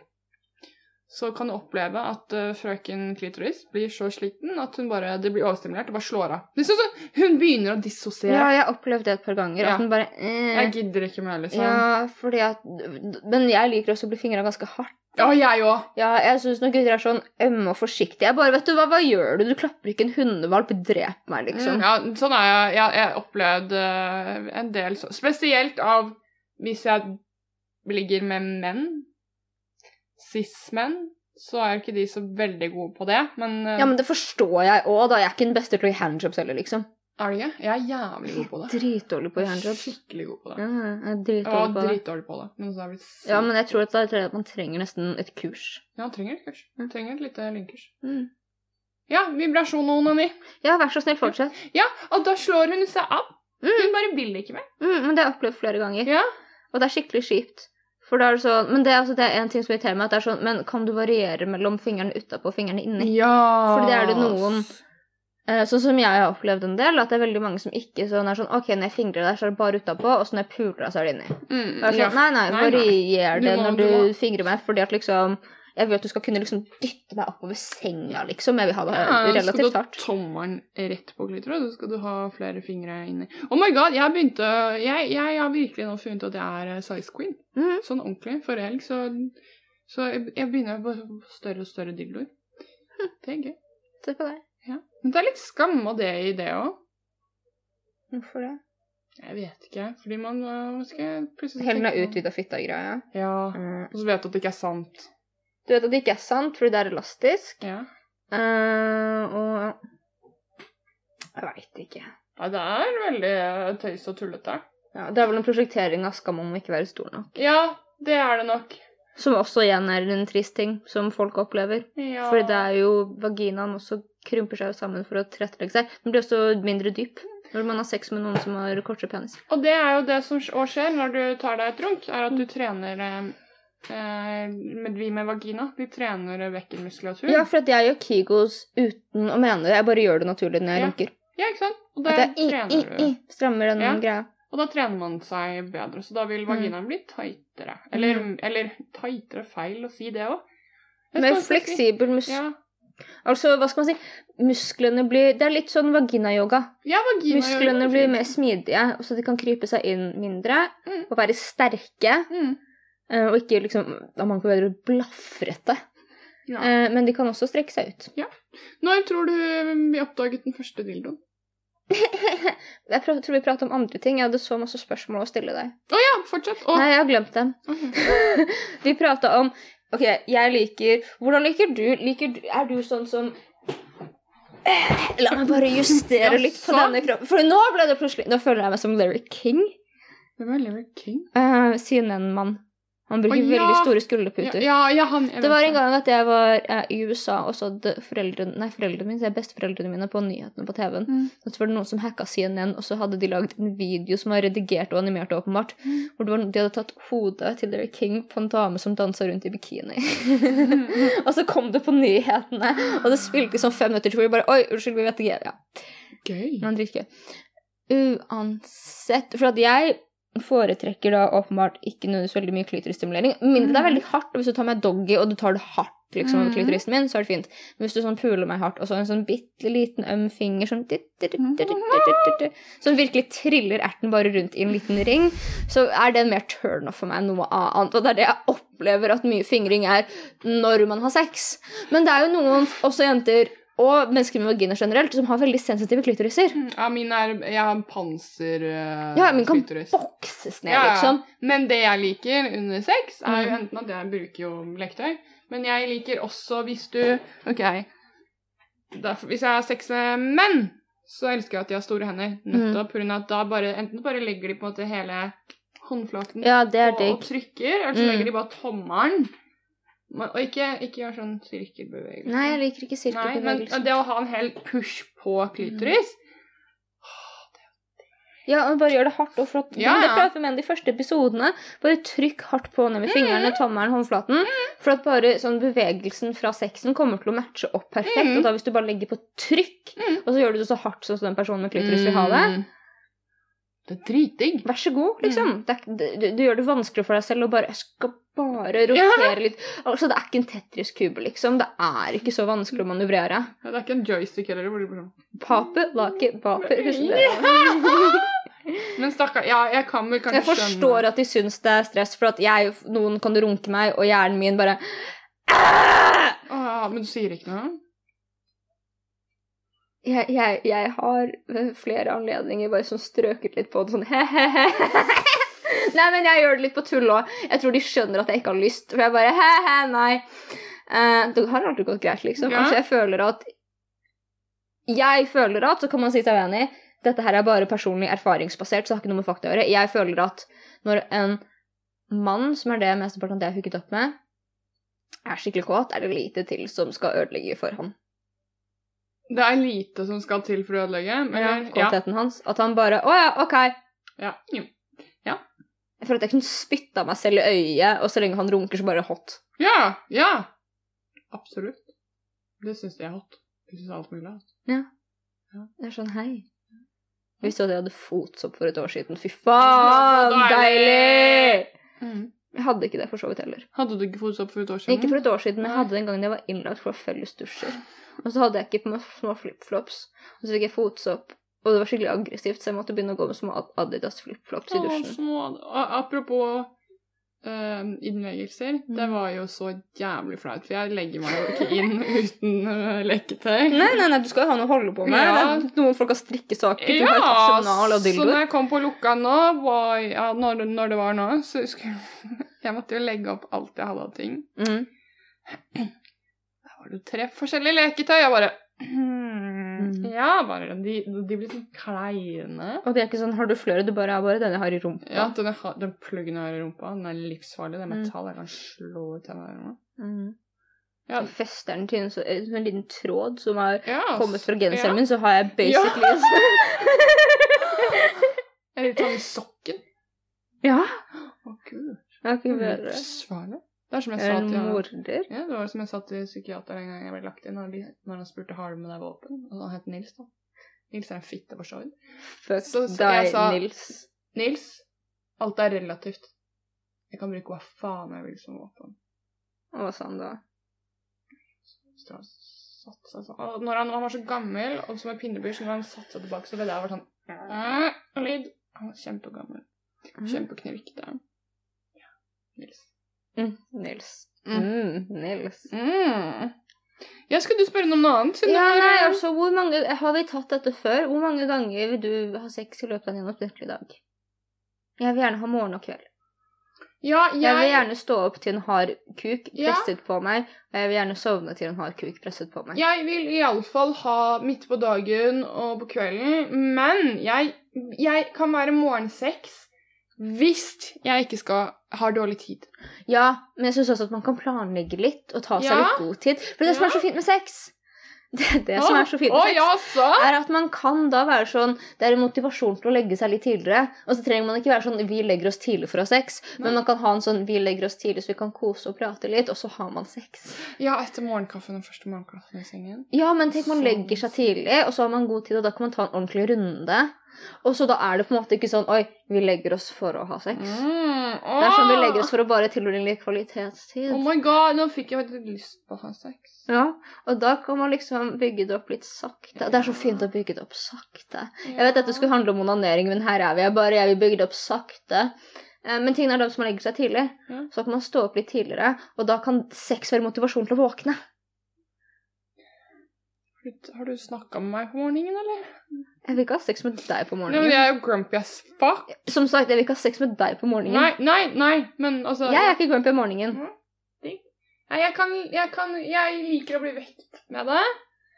så kan du oppleve at uh, frøken klitoris blir så sliten at hun bare, det blir overstimulert og bare slår av. Det er sånn hun begynner å dissosiere. Ja, jeg har opplevd det et par ganger. Ja. At hun bare eh, Jeg gidder ikke mer, liksom. Ja, fordi at Men jeg liker også å bli fingra ganske hardt. Ja, jeg òg. Ja, jeg syns når gutter er sånn ømme og forsiktige Jeg bare, vet du hva, hva gjør du? Du klapper ikke en hundevalp. Drep meg, liksom. Mm, ja, sånn er jeg. Jeg jeg har opplevd uh, en del sånn. Spesielt av hvis jeg ligger med menn. Cis-menn. Så er ikke de så veldig gode på det, men, uh, Ja, men det forstår jeg òg, da. Jeg er ikke den beste til å gi handjobs heller, liksom. Er det ikke? Jeg er jævlig god på det. Dritdårlig på handjobs. Skikkelig god på det. Ja, jeg er dritdårlig på det. på det. Men så er det Ja, men jeg tror at det er at man trenger nesten et kurs. Ja, man trenger et kurs. Man trenger et lite lynkurs. Mm. Ja, vibrasjon og onani. Ja, vær så snill, fortsett. Ja, og da slår hun seg av. Mm. Hun bare vil ikke mer. Mm, men det har jeg opplevd flere ganger. Ja. Og det er skikkelig kjipt. For da er det sånn, Men det er, altså, det er en ting som irriterer meg. at det er sånn, Men kan du variere mellom fingrene utapå og fingrene inni? Ja. For det er det noen Sånn som jeg har opplevd en del, at det er veldig mange som ikke sånn er sånn OK, når jeg fingrer deg, så er det bare utapå, og så når jeg puler deg, så er det inni. Mm, sånn, ja. Nei, nei, varier det når du du, fingrer meg, fordi at liksom Jeg vil at du skal kunne liksom dytte meg oppover senga, liksom. Jeg vil ha det Ja, hardt skal du ha tommelen rett på klitoris, så skal du ha flere fingre inni. Oh my god, jeg begynte Jeg, jeg har virkelig nå funnet at jeg er eh, size queen. Mhm. Sånn ordentlig. Forrige helg så, så jeg, jeg begynner på større og større dildoer. Det er gøy. Se på deg. Men det er litt skam og det i det òg. Hvorfor det? Jeg vet ikke. Fordi man øh, skal plutselig Hele den utvida fitta-greia. Ja. Mm. Og så vet du at det ikke er sant. Du vet at det ikke er sant, fordi det er elastisk. Ja. Uh, og Jeg veit ikke. ja det er veldig øh, tøys og tullete. Ja, det er vel en prosjektering av skam om å ikke være stor nok. Ja, det er det nok. Som også igjen er en trist ting som folk opplever. Ja. Fordi det er jo vaginaen også krymper seg jo sammen for å tilrettelegge seg. Den blir også mindre dyp når man har sex med noen som har kortere penis. Og det er jo det som skjer når du tar deg et runk, er at du trener eh, eh, med, Vi med vagina, vi trener bekkenmuskulatur. Ja, for jeg gjør Kigos uten å mene det. Jeg bare gjør det naturlig når jeg Ja. runker. Ja, ikke sant? Og da jeg i, i, trener i, strammer den Ja. greia. Og da trener man seg bedre, så da vil Mm. vaginaen bli tightere. Eller, eller tightere, feil å si det òg. Mer fleksibel mus... Ja, Altså, hva skal man si? Musklene blir Det er litt sånn vagina-yoga. ja vagina Musklene blir mer smidige, så de kan krype seg inn mindre Mm. og være sterke. mm. eh, Og ikke liksom Da man kan være blafrete. ja. Eh, Men de kan også strekke seg ut. Ja. Når tror du vi oppdaget den første dildoen? Jeg tror vi prater om andre ting. Jeg hadde så masse spørsmål å stille deg. Å ja, fortsett. Oh. Nei, jeg har glemt dem. Okay. Vi prata om OK, jeg liker Hvordan liker du? Liker du Er du sånn som La meg bare justere litt på denne kroppen. For nå ble det plutselig Nå føler jeg meg som Larry King. Hvem er Larry King? Uh, CNN-mann. Han bruker ja. veldig store skulderputer. ja, ja, han Det var en gang at jeg var eh, i USA, og så foreldrene, nei, foreldrene mine, besteforeldrene mine på nyhetene på TV-en. Mm. Så var det noen som hacka CNN, og så hadde de lagd en video som var redigert og animert, åpenbart. Mm. Hvor det var, de hadde tatt hodet til Derek King på en dame som dansa rundt i bikini. og så kom det på nyhetene, og det spilte sånn fem minutter til hvor de bare Oi, unnskyld, vi vet ikke. Ja, Gøy. men dritgøy. Uansett For at jeg foretrekker da åpenbart ikke nødvendigvis veldig mye klitorisstimulering. Mindre det er veldig hardt. Hvis du tar meg doggy og du tar det hardt liksom, over klitorisen min, så er det fint. Men hvis du sånn puler meg hardt, og så en sånn bitte liten øm finger som sånn, Som virkelig triller erten bare rundt i en liten ring, så er det mer turn-off for meg enn noe annet. Og det er det jeg opplever at mye fingring er når man har sex. Men det er jo noen også jenter og mennesker med vagina generelt, som har veldig sensitive klitoriser. Ja, min er Jeg har panser uh, Ja, min kan klitoris. bokses ned, Ja, ja. liksom. Men det jeg liker under sex, er jo Mm. enten at jeg bruker jo leketøy, men jeg liker også hvis du OK. Derfor, hvis jeg har sex med menn, så elsker jeg at de har store hender. Mm. Nettopp pga. at da bare Enten bare legger de på en måte hele håndflaten Ja, og, og trykker, eller så Mm. legger de bare tommelen. Og ikke, ikke gjør sånn sirkelbevegelse. Nei, jeg liker ikke Nei, men det å ha en hel push på klitoris Ja, og bare gjør det hardt og flott. Ja, Det ja. prater vi med om de første episodene. Bare trykk hardt på ned med fingrene, tommelen, håndflaten. For at bare sånn bevegelsen fra sexen kommer til å matche opp perfekt. Mm. Og da hvis du bare legger på trykk, Mm. og så gjør du det så hardt sånn som den personen med klitoris vil ha det, Mm. Det er dritdigg. vær så god, liksom. Mm. Det det, du, du gjør det vanskelig for deg selv å bare Jeg skal bare rotere litt. Altså, det er ikke en Tetris-kube, liksom. Det er ikke så vanskelig å manøvrere. Ja, det er ikke en joystick heller. hvor sånn. Pape, lake, pape. Husk det. Men stakkar, ja, jeg kan vel kanskje Jeg forstår at de syns det er stress, for at jeg, noen kan runke meg, og hjernen min bare ah, Men du sier ikke noe? jeg, jeg, jeg har ved flere anledninger bare sånn strøket litt på det sånn he-he-he. Nei, men jeg gjør det litt på tull òg. Jeg tror de skjønner at jeg ikke har lyst. For jeg bare he-he, nei. Uh, det har alltid gått greit, liksom. Ja. Altså, jeg føler at Jeg føler at, så kan man si seg uenig, dette her er bare personlig erfaringsbasert, så det har ikke noe med fakta å gjøre. Jeg føler at når en mann, som er det mesteparten jeg har hooket opp med, er skikkelig kåt, er det lite til som skal ødelegge for han. Det er lite som skal til for å ødelegge. Men, Ja, ja. hans. At han bare Å ja, OK. Ja. jo. Jeg føler at jeg kunne spytta meg selv i øyet, og så lenge han runker, så bare hot. ja. Ja. Absolutt. Det syns jeg er hot. Jeg syns alt mulig hot. Det er sånn hei. Visste du at jeg hadde fotsopp for et år siden? Fy Ja, faen, deilig! Mm. Jeg hadde ikke det for så vidt heller. Hadde du ikke fotsopp for et år siden? Ikke for et år siden, men jeg hadde det en gang jeg var innlagt for fellesdusjer. Og så hadde jeg ikke på meg små flipflops, og så fikk jeg fotsopp, og det var skikkelig aggressivt, så jeg måtte begynne å gå med små Adidas flipflops i Å, dusjen. små Apropos uh, innleggelser. Det Mm. var jo så jævlig flaut, for jeg legger meg jo ikke inn uten uh, leketøy. Nei, nei, nei, du skal jo ha noe å holde på med. Ja. Det Noen folk har strikkesaker, du Ja, har et arsenal av så når jeg kom på lukka nå, var, ja, når, når det var nå, så husker jeg Jeg måtte jo legge opp alt jeg hadde av ting. Mm. Der var det jo tre forskjellige leketøy. Jeg bare hmm, Mm. Ja, bare de, de blir sånn kleine. Og det er ikke sånn, har du flere? Du bare er bare den jeg har i rumpa. Ja, den, har- den pluggen jeg har i rumpa, den er livsfarlig. Det er Mm. metall. Jeg kan slå ut tennene. Mm. Ja. Fester den til en, så, en sånn liten tråd som har Ja, kommet fra genseren ja. min, så har jeg basically Eller ta den sokken. Ja. Å, gud. Ikke Det er vært livsfarlig. Det er som jeg sa til han, morder. Ja, det var som jeg sa til psykiater en gang jeg ble lagt inn, når, de, når han spurte har du med deg våpen. Og han het Nils, da. Nils er en fitte for så vidt. Fuck Så- så deg, sa- Nils. Nils, alt er relativt. Jeg kan bruke hva faen jeg vil som våpen. Og hva sa han da? Han satt seg sånn. Og når han, han var så gammel, og som en pinnebysj, når han satte seg tilbake, så ville jeg vært sånn Lyd. Han var kjempegammel. Kjempeknirkete. Ja. Nils. Mm, Nils. Mm. Mm, Nils. Mm. Ja, skal du spørre om noe annet? Ja, nei, altså, hvor mange, Har vi tatt dette før? Hvor mange ganger vil du ha sex i løpet av en gjennomsnittlig dag? Jeg vil gjerne ha morgen og kveld. ja, Jeg vil gjerne stå opp til en hard kuk Ja. presset på meg, og jeg vil gjerne sovne til en hard kuk presset på meg. jeg vil iallfall ha midt på dagen og på kvelden, men jeg, jeg kan være morgensex Hvis jeg ikke skal har dårlig tid. Ja, men jeg syns også at man kan planlegge litt og ta seg Ja. litt god tid. For det som Ja. er så fint med sex, det det som er så fint med sex, er at man kan da være sånn Det er en motivasjon til å legge seg litt tidligere. Og så trenger man ikke være sånn Vi legger oss tidlig for å ha sex. Men man kan ha en sånn Vi legger oss tidlig så vi kan kose og prate litt, og så har man sex. Ja, etter morgenkaffen og første morgenkaffen i sengen. Ja, men tenk man Sånn. legger seg tidlig, og så har man god tid, og da kan man ta en ordentlig runde. Og så da er det på en måte ikke sånn Oi, vi legger oss for å ha sex. Mm, Det er sånn vi legger oss for å bare tilbringe kvalitetstid. Oh my god, nå fikk jeg faktisk lyst på å ha sex. Ja, og da kan man liksom bygge det opp litt sakte. Det er så fint å bygge det opp sakte. Jeg vet dette skulle handle om onanering, men her er vi. Jeg bare jeg vil bygge det opp sakte. Eh, Men tingen er da som legger seg tidlig, så kan man stå opp litt tidligere, og da kan sex være motivasjon til å våkne. Har du snakka med meg på morgenen, eller? Jeg vil ikke ha sex med deg på Nei, men jeg er jo grumpy as fuck. Som sagt, jeg vil ikke ha sex med deg på morgenen. Nei, nei, nei, men altså Jeg er ikke grumpy om morgenen. Nei, jeg kan, jeg kan Jeg liker å bli vekt med det,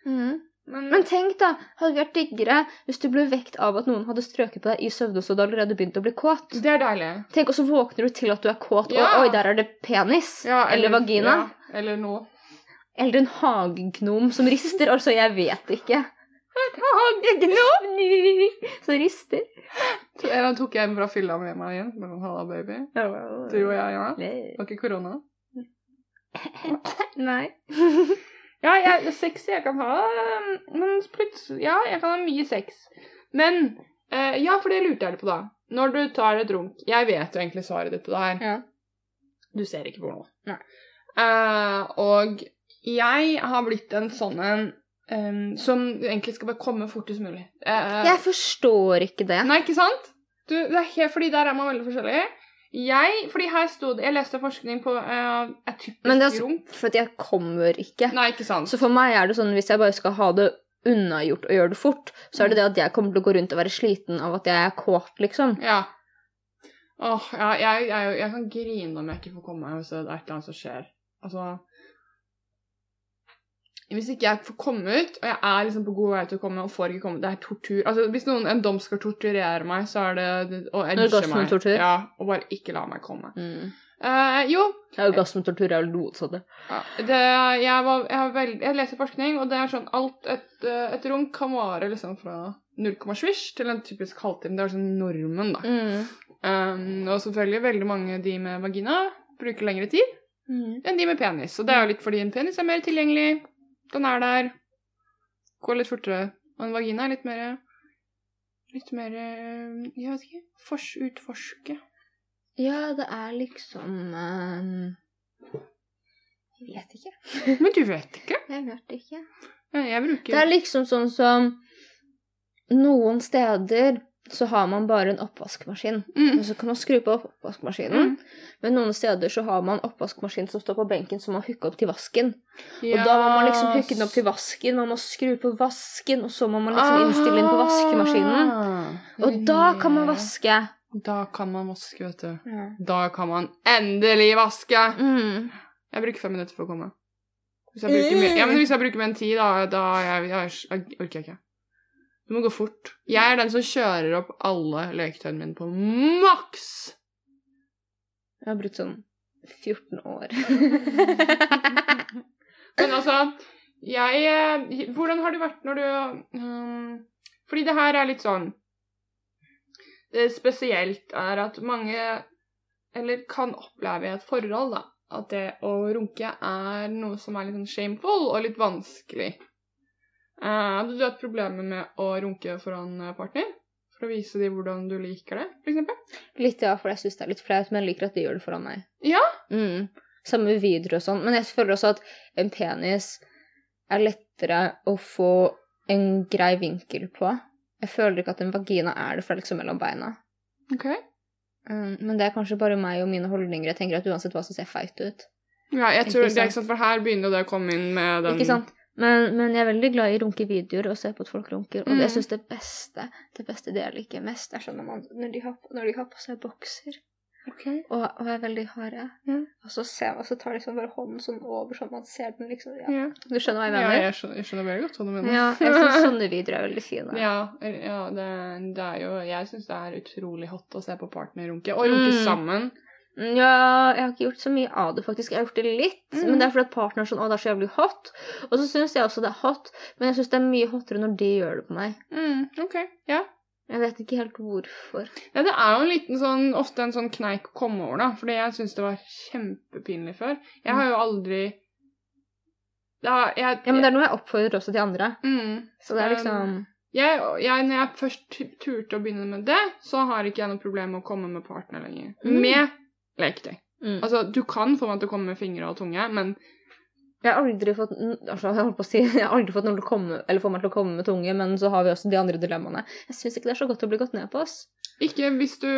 Mm. men, Men tenk, da. Hadde vært diggere hvis du ble vekt av at noen hadde strøket på deg i søvne, så du allerede begynt å bli kåt. det er deilig. Tenk, og så våkner du til at du er kåt, Ja. og oi, der er det penis. Ja, eller, vagina. Ja, eller noe. Eller en hagegnom som rister. Altså, jeg vet ikke. Hagegnom som rister. Så En gang tok jeg en fra fylla med meg igjen. Mellom halla, baby. Du og jeg, ja. Det var ikke korona. Nei. Ja, jeg, sex jeg kan ha, men plutselig Ja, jeg kan ha mye sex. Men eh, Ja, for det lurte jeg litt på, da. Når du tar et runk Jeg vet jo egentlig svaret ditt på det her. Ja. Du ser ikke porno. Nei. Eh, og jeg har blitt en sånn en um, som egentlig skal bare komme fortest mulig. Uh, Jeg forstår ikke det. Nei, ikke sant? Du, det er helt, fordi der er man veldig forskjellig. Jeg, fordi her sto det Jeg leste forskning på uh, et typisk Men det er altså- For jeg kommer ikke. Nei, ikke sant. Så for meg er det sånn hvis jeg bare skal ha det unnagjort og gjøre det fort, så er det det at jeg kommer til å gå rundt og være sliten av at jeg er kåt, liksom. Ja. Åh, ja, jeg, jeg, jeg kan grine om jeg ikke får komme meg hvis det er et eller annet som skjer. Altså Hvis ikke jeg får komme ut, og jeg er liksom på god vei til å komme og får ikke komme Det er tortur. Altså, Hvis noen, en dom skal torturere meg, så er det, å edge meg. Tortur. Ja, og bare ikke la meg komme. Mm. Uh, jo, Orgasmetortur er jo det motsatte. Ja, det, jeg, var, jeg, veld, jeg leser forskning, og det er sånn alt et, eh, et rom kan vare liksom fra 0,svisj til en typisk halvtime. Det er sånn normen, da. Mm. Um, og selvfølgelig veldig mange de med vagina bruker lengre tid Mm. enn de med penis. Og det er jo litt fordi en penis er mer tilgjengelig. Den er der. Går litt fortere. Og en vagina er litt mer Litt mer eh, Jeg vet ikke. Fors, utforske. Ja, det er liksom um, Jeg vet ikke. Men du vet ikke. Jeg vet ikke. Jeg bruker Det er liksom sånn som Noen steder så har man bare en oppvaskmaskin. mm. Og så kan man skru på oppvaskmaskinen. Mm. Men noen steder så har man oppvaskmaskin som står på benken, som man hooker opp til vasken. Og da må man liksom hooke den opp til vasken, man må skru på vasken, og så må man liksom innstille den på vaskemaskinen. Ah. Og da kan man vaske. Da kan man vaske, vet du. Da kan man endelig vaske! Mm. Jeg bruker fem minutter for å komme. Hvis jeg bruker, mer- ja, men hvis jeg bruker mer enn ti, da, da jeg, jeg, jeg orker jeg ikke. Du må gå fort. Jeg er den som kjører opp alle leketøyene mine på maks! Jeg har brukt sånn 14 år. Men altså, jeg eh, Hvordan har det vært når du um, Fordi det her er litt sånn Det spesielt er at mange Eller kan oppleve i et forhold, da, at det å runke er noe som er litt sånn shameful og litt vanskelig. Eh, Hadde du hatt problemer med å runke foran eh, partner? For å vise dem hvordan du liker det, f.eks.? Litt, ja, for jeg syns det er litt flaut, men jeg liker at de gjør det foran meg. Ja. Mm. Samme med videoer og sånn. Men jeg føler også at en penis er lettere å få en grei vinkel på. Jeg føler ikke at en vagina er det, for det er liksom mellom beina. Ok. Mm, men det er kanskje bare meg og mine holdninger. Jeg tenker at uansett hva som ser feit ut. Ja, jeg tror det er ikke sant, for her begynner det å komme inn med den Ikke sant? Men, men jeg er veldig glad i runkevideoer og se på at folk runker. Og mm. jeg syns det beste det beste det jeg liker mest, er sånn når, man, når, de har, når de har på seg bokser. okay. og, og er veldig harde. Ja. Og så, ser så tar liksom bare hånden sånn over, sånn man ser den liksom ja. Ja. Du skjønner hva jeg Ja, mener? jeg skjønner, jeg skjønner veldig godt hva du mener. Ja, jeg synes sånne videoer er veldig fine. Ja, ja det, det er jo Jeg syns det er utrolig hot å se på partner runke. Og runke Mm. sammen. Ja, jeg har ikke gjort så mye av det, faktisk. Jeg har gjort det litt, Mm. men det er fordi at partner er sånn Å, det er så jævlig hot. Og så syns jeg også det er hot, men jeg syns det er mye hottere når de gjør det på meg. Mm, ok, ja. Jeg vet ikke helt hvorfor. ja. Det er jo en liten sånn, ofte en sånn kneik å komme over, da. Fordi jeg syns det var kjempepinlig før. Jeg har jo aldri ja, jeg, Ja, men det er noe jeg oppfordrer også til andre. mm, Så det er liksom jeg, jeg, når jeg først turte å begynne med det, så har ikke jeg noe problem med å komme med partner lenger. Mm. Med leketøy. mm. Altså, du kan forvente å komme med fingre og tunge, men Jeg har aldri fått altså, jeg holdt på å si, jeg har aldri fått noen til å komme, eller få meg til å komme med tunge, men så har vi også de andre dilemmaene. Jeg syns ikke det er så godt å bli gått ned på oss. ikke hvis du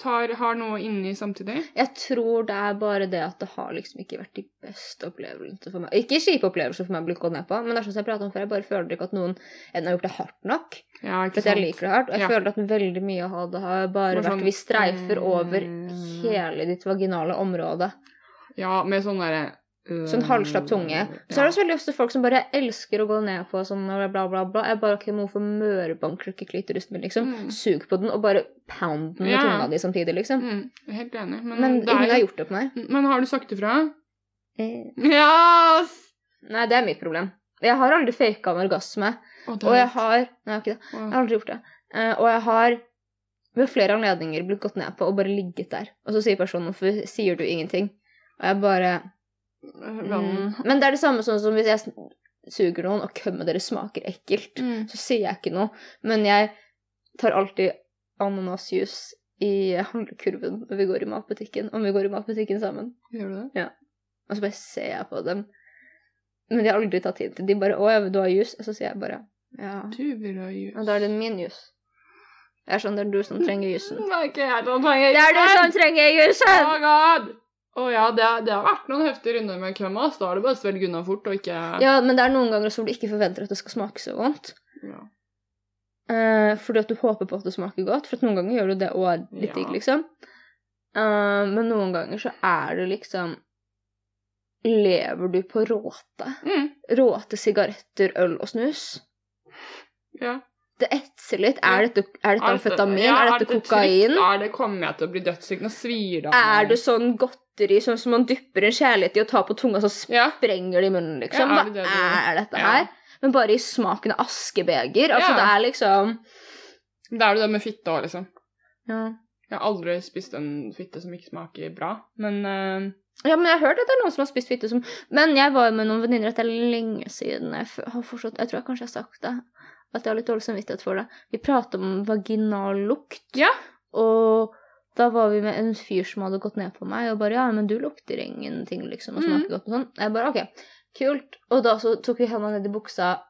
tar, har noe inni samtidig. Jeg tror det er bare det at det har liksom ikke vært de beste opplevelsene for meg. Ikke kjipe opplevelser for meg å bli gått ned på, men det er sånn som jeg prater om før, jeg bare føler ikke at noen enten har gjort det hardt nok, Ja, ikke at jeg liker det hardt, og jeg Ja. føler at veldig mye av det har bare sånn, vært vi streifer over mm. hele ditt vaginale område. Ja, med sånn derre Sånn halvslapp tunge. Så er det også veldig ofte folk som bare elsker å gå ned på sånn bla, bla, bla. Jeg bare ikke må få mørebanker ikke klitorisen min, liksom. Mm. Sug på den og bare pound den med Ja. tunga di samtidig, liksom. Mm, helt enig. Men, Men det er ingen har gjort det på meg. Men har du sagt ifra? Eh, Ja! Nei, det er mitt problem. Jeg har aldri faka en orgasme. Og Og jeg har Nei, jeg har ikke det. Oh. Jeg har aldri gjort det. Uh, og jeg har ved flere anledninger blitt gått ned på og bare ligget der. Og så sier personen 'hvorfor sier du ingenting?' Og jeg bare mm. Men det er det samme sånn som hvis jeg suger noen, og kømmet deres smaker ekkelt, Mm. så sier jeg ikke noe. Men jeg tar alltid ananasjuice i handlekurven når vi går i matbutikken, om vi går i matbutikken sammen. Gjør du det? Og så bare ser jeg på dem. Men de har aldri tatt tid til De bare 'Å ja, du har jus?' Og så sier jeg bare 'Ja'. Du vil ha jus. Og da er det min jus. Det er sånn det er du som trenger jusen. Det er ikke jeg som trenger Det er du som trenger jusen! Oh god! Å ja, det, det har vært noen heftige runder med køm, ass. Da er det bare å svelge unna fort og ikke Ja, men det er noen ganger som hvor du ikke forventer at det skal smake så vondt. Ja. Uh, fordi at du håper på at det smaker godt. For noen ganger gjør du det og er litt Ja. digg, liksom. Uh, men noen ganger så er det liksom Lever du på råte? Mm. Råte sigaretter, øl og snus? ja. Det etser litt. Er dette, er dette Er amfetamin? ja, er dette kokain? Er det Kommer jeg til å bli dødssyk? Nå svir det av Er meg. det sånn godteri sånn som man dypper en kjærlighet i og tar på tunga, så sprenger det i munnen, liksom? Hva det det er dette her? Men bare i smaken av askebeger. Altså, det er liksom Det er det med fitte òg, liksom. ja. Jeg har aldri spist en fitte som ikke smaker bra, men uh... ja, men jeg har hørt at det er noen som har spist fitte som Men jeg var med noen venninner dette er lenge siden. Jeg har forstått Jeg tror jeg kanskje har sagt det. At jeg har litt dårlig samvittighet for det. Vi prater om vaginal lukt. Ja. Og da var vi med en fyr som hadde gått ned på meg og bare 'Ja, men du lukter ingenting', liksom, og smaker Mm. godt og sånn. Jeg bare 'OK, kult'. Og da så tok vi hendene ned i buksa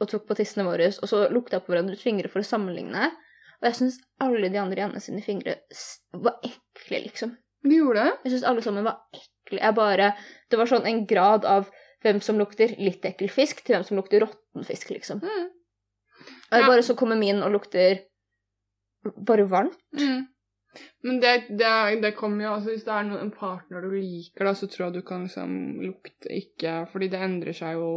og tok på tissene våre, og så lukta jeg på hverandres fingre for å sammenligne. Og jeg syns alle de andre Janne sine fingre var ekle, liksom. de gjorde det. Jeg syns alle sammen var ekle. Jeg bare Det var sånn en grad av hvem som lukter litt ekkel fisk, til hvem som lukter råtten fisk, liksom. Mm. Og jeg bare så kommer min og lukter bare varmt. Mm. Men det, det, det kommer jo altså Hvis det er noen, en partner du liker, da, så tror jeg du kan liksom lukte ikke Fordi det endrer seg jo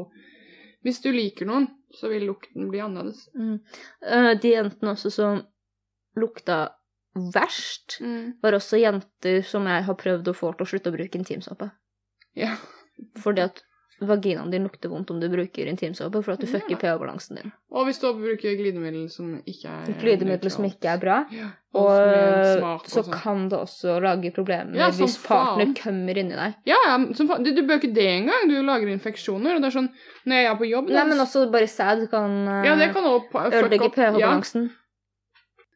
Hvis du liker noen, så vil lukten bli annerledes. Mm. de jentene også som lukta verst, Mm. var også jenter som jeg har prøvd å få til å slutte å bruke intimsåpe. Ja. Fordi at vaginaen din lukter vondt om du bruker intimsåpe, for at du Ja. fucker pH-balansen din. Og hvis du bruker glidemiddel som ikke er Glidemiddel som ikke er bra. ja. Og er så og kan det også lage problemer Ja, hvis partner faen. kommer inni deg. Ja, ja, som faen. Du, du bør ikke det engang. Du lager infeksjoner. Og det er sånn Når jeg er på jobb Nei, men også bare sæd kan eh, Ja, kan ødelegge pH-balansen.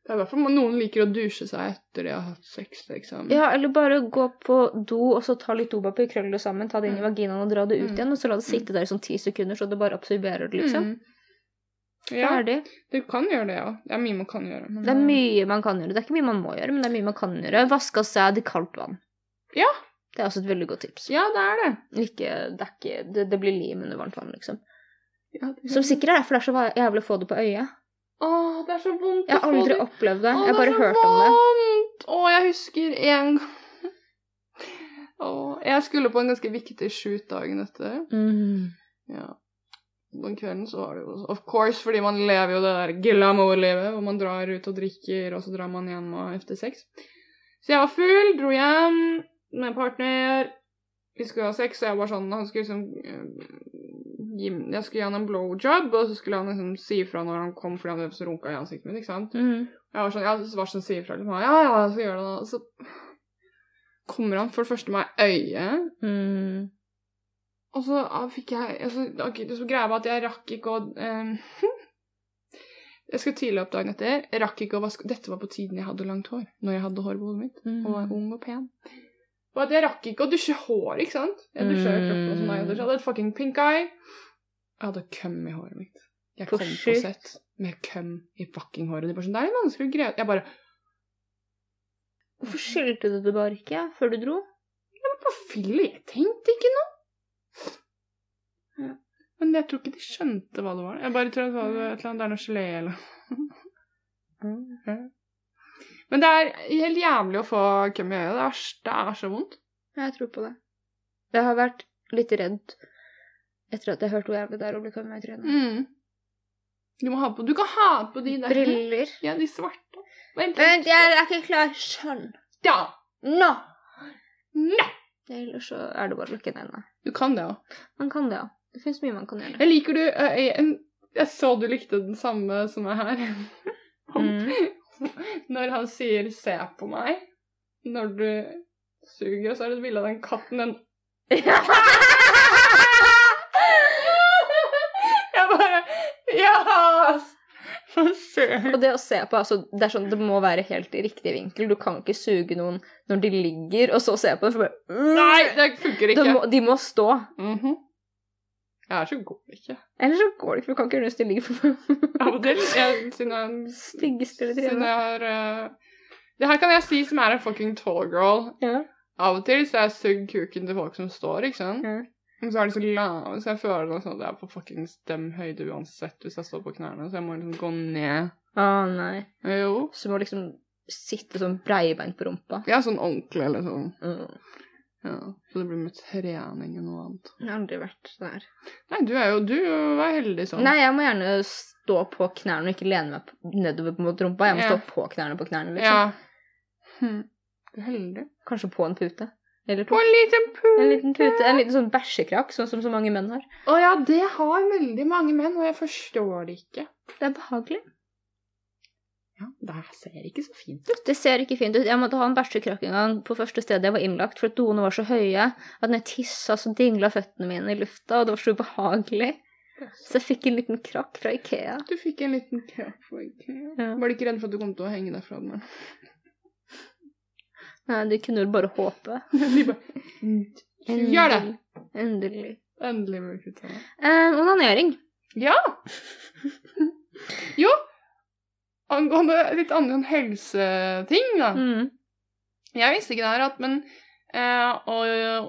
Det er i hvert fall noen liker å dusje seg etter de har hatt sex, liksom. Ja. eller bare gå på do og så ta litt dopapir, krølle det sammen, ta det inn i vaginaen og dra det ut Mm. igjen, og så la det sitte der i sånn ti sekunder, så det bare absorberer det, liksom. Mm. Ja, Ferdig. du kan gjøre det, ja. Det er mye man kan gjøre. Men, Det er mye man kan gjøre. Det er ikke mye man må gjøre, men det er mye man kan gjøre. Vaske av sæd i kaldt vann. Ja. Det er også et veldig godt tips. Ja, det er det. Ikke, det, er ikke, det, det blir lim under varmt vann, liksom. Ja, det Som sikkert er derfor det er så jævlig å få det på øyet. Åh, det er så vondt Jeg har aldri opplevd det. Åh, Jeg har bare det hørt om det. vondt. Å, jeg husker en gang Åh, Jeg skulle på en ganske viktig shoot dagen etter. Mm. Ja. Den kvelden så var det jo Of course, fordi man lever jo det der glamour-livet, hvor man drar ut og drikker, og så drar man hjem og efter sex. Så jeg var full, dro hjem med en partner. Vi skulle ha sex, og jeg var sånn Han skulle liksom eh, gi, Jeg skulle gi han en blowjob, og så skulle han liksom si ifra når han kom, fordi han hadde så runka i ansiktet mitt, ikke sant. Mm. Jeg var sånn, ja, så var sånn, si ifra liksom. Ja, ja, så gjør det da. Så kommer han for det første meg i øyet. Mm. Og så ah, fikk jeg altså, okay, så greia var at jeg rakk ikke å ehm, Jeg skulle tidlig opp dagen etter. Jeg rakk ikke å vaske Dette var på tiden jeg hadde langt hår. Når jeg hadde hår på hodet mitt. Og var ung og pen. Og at jeg rakk ikke å dusje hår, ikke sant? Jeg dusja jo kroppen og sånn. og Jeg hadde et fucking pink eye. Jeg hadde køm i håret mitt. Jeg kom på sett med køm i fucking håret. De bare sånn, Det er litt vanskelig å greie Jeg bare Hvorfor skyldte du det bare ikke før du dro? På fille, jeg tenkte ikke noe. Ja. Men jeg tror ikke de skjønte hva det var. Jeg bare tror det var et eller annet, det er noe gelé eller Ja. Men det er helt jævlig å få køm i øyet. Det er, det er så vondt. Jeg tror på det. Jeg har vært litt redd etter at jeg hørte hvor jævlig det er å bli køm i trynet. Mm. Du må ha på Du kan ha på de der Briller. Ja, de svarte. Vent Vent, jeg er ikke klar sånn. Ja! Nå! Nå! Ellers så er det bare å lukke øynene. Du kan det òg. Man kan det, ja. Det fins mye man kan gjøre. Jeg liker du jeg, jeg, jeg så du likte den samme som er her. Mm. Når han sier 'se på meg' når du suger, så er det et bilde av den katten den Jeg bare Ja! Så. Og det å se på, altså, det sånn, det må være helt i riktig vinkel. Du kan ikke suge noen når de ligger, og så se på dem. Nei, det funker de, ikke. må, de må stå. Mm Jeg er så god ikke. Eller så går det ikke, for du kan ikke gjøre noe stilling for meg. Av og til, jeg, siden jeg, siden jeg har Det her kan jeg si som er en fucking tall girl. Ja. Av og til så jeg sugd kuken til folk som står, ikke sant? Ja. Men så er de så lave, så jeg føler noe sånn at jeg er på fuckings dem høyde uansett hvis jeg står på knærne, så jeg må liksom gå ned. Å nei. Jo. Så du må liksom sitte sånn breibeint på rumpa. Ja, sånn ordentlig eller sånn. Mm. Ja. Så det blir med trening og noe annet. Jeg har aldri vært der. Nei, du er jo Du er heldig sånn. Nei, jeg må gjerne stå på knærne og ikke lene meg nedover mot rumpa. Jeg må Ja. stå på knærne på knærne, liksom. Ja. Hm. Du er heldig. Kanskje på en pute. Eller På en liten pute. En liten pute, en liten sånn bæsjekrakk, sånn som så mange menn har. Å ja, det har veldig mange menn, og jeg forstår det ikke. Det er behagelig. Ja, det ser ikke så fint ut. Det ser ikke fint ut. Jeg måtte ha en bæsjekrakk en gang på første stedet jeg var innlagt, for at doene var så høye at når jeg tissa, så dingla føttene mine i lufta, og det var så ubehagelig. Så jeg fikk en liten krakk fra Ikea. Du fikk en liten krakk fra Ikea. Ja. Var du ikke redd for at du kom til å henge derfra? den? Nei, de kunne vel bare håpe. De bare Gjør det! Endelig. Endelig bruker du det. Eh, onanering. Ja! jo, angående litt andre enn helseting, da. Mm. Jeg visste ikke det her, at men eh, å,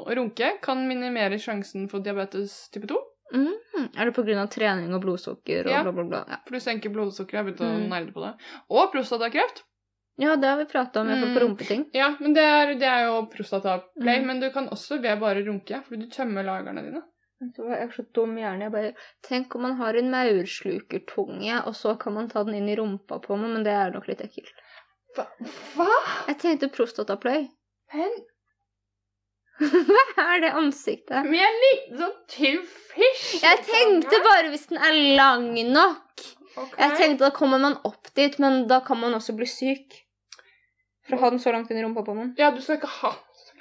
å runke kan minimere sjansen for diabetes type 2. Mm. Er det av trening og blodsukker og Ja. bla, bla, bla? Ja. For du senker blodsukkeret. Jeg begynte å Mm. nerde på det. Og prostatakreft. ja, det har vi prata om, i hvert på Mm. rumpeting. Ja, men det er, det er jo prostataplay. Mm. Men du kan også ved bare runke, fordi du tømmer lagerne dine. Vet var så dum i hjernen. Jeg bare Tenk om man har en maurslukertunge, og så kan man ta den inn i rumpa på meg, men det er nok litt ekkelt. Hva? Hva? Jeg tenkte prostatapløy. Men Hva er det ansiktet? med en liten sånn tynn fish Jeg tenkte bare hvis den er lang nok. Okay. Jeg tenkte da kommer man opp dit, men da kan man også bli syk. For å ha den så langt inn i rumpa på noen. Ja, du skal ikke ha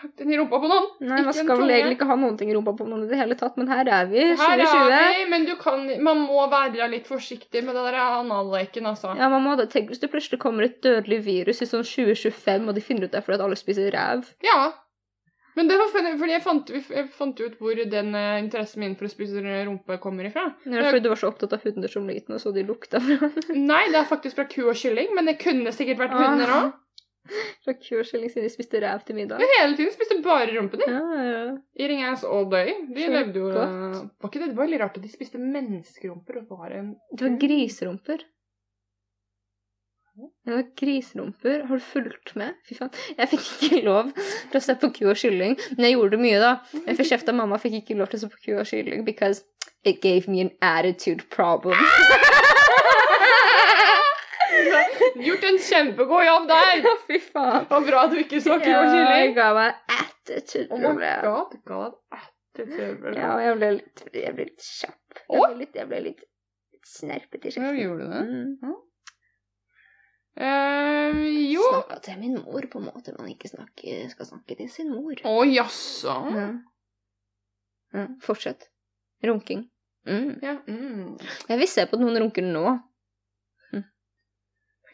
så inn i rumpa på noen. Nei, man skal vel egentlig ikke ha noen ting i rumpa på noen i det hele tatt, men her er vi, Her er vi, men du kan, man må være litt forsiktig med det der analleken, altså. Ja, man må det. Tenk hvis det plutselig kommer et dødelig virus i sånn 2025, og de finner ut det fordi at alle spiser ræv. Ja. Men det var fordi jeg fant, jeg fant ut hvor den eh, interessen min for å spise rumpe kommer ifra. Det er fordi du var så opptatt av hunder som liten, og så de lukta fra, Nei, det er faktisk fra ku og kylling, men det kunne sikkert vært Ah. hunder òg. Fra kurskylling siden de spiste ræv til middag. Men hele tiden spiste bare rumpen din. Ja, ja. Eating ass all day. De Så levde jo godt. Var ikke det, det var veldig rart at de spiste menneskerumper og var en Det var griserumper. Det var griserumper. Har du fulgt med? Fy faen. Jeg fikk ikke lov til å se på ku og kylling, men jeg gjorde det mye, da. Jeg fikk kjeft av mamma, fikk ikke lov til å se på ku og kylling because it gave me an attitude problem. Gjort en kjempegod jobb der! Ja, fy faen. Og bra du ikke så kul og Ja, jeg ga meg attitude Oh my god. Ja, jeg ble litt, jeg ble litt kjapp. Jeg ble litt, jeg ble litt snerpete i kjeften. gjorde du det? Mm. Uh, jo Snakka til min mor på en måte man ikke snakke, skal snakke til sin mor. Å, jaså? Ja. Ja, fortsett. Runking. Mm. Ja. Mm. Jeg vil se på at noen runker nå.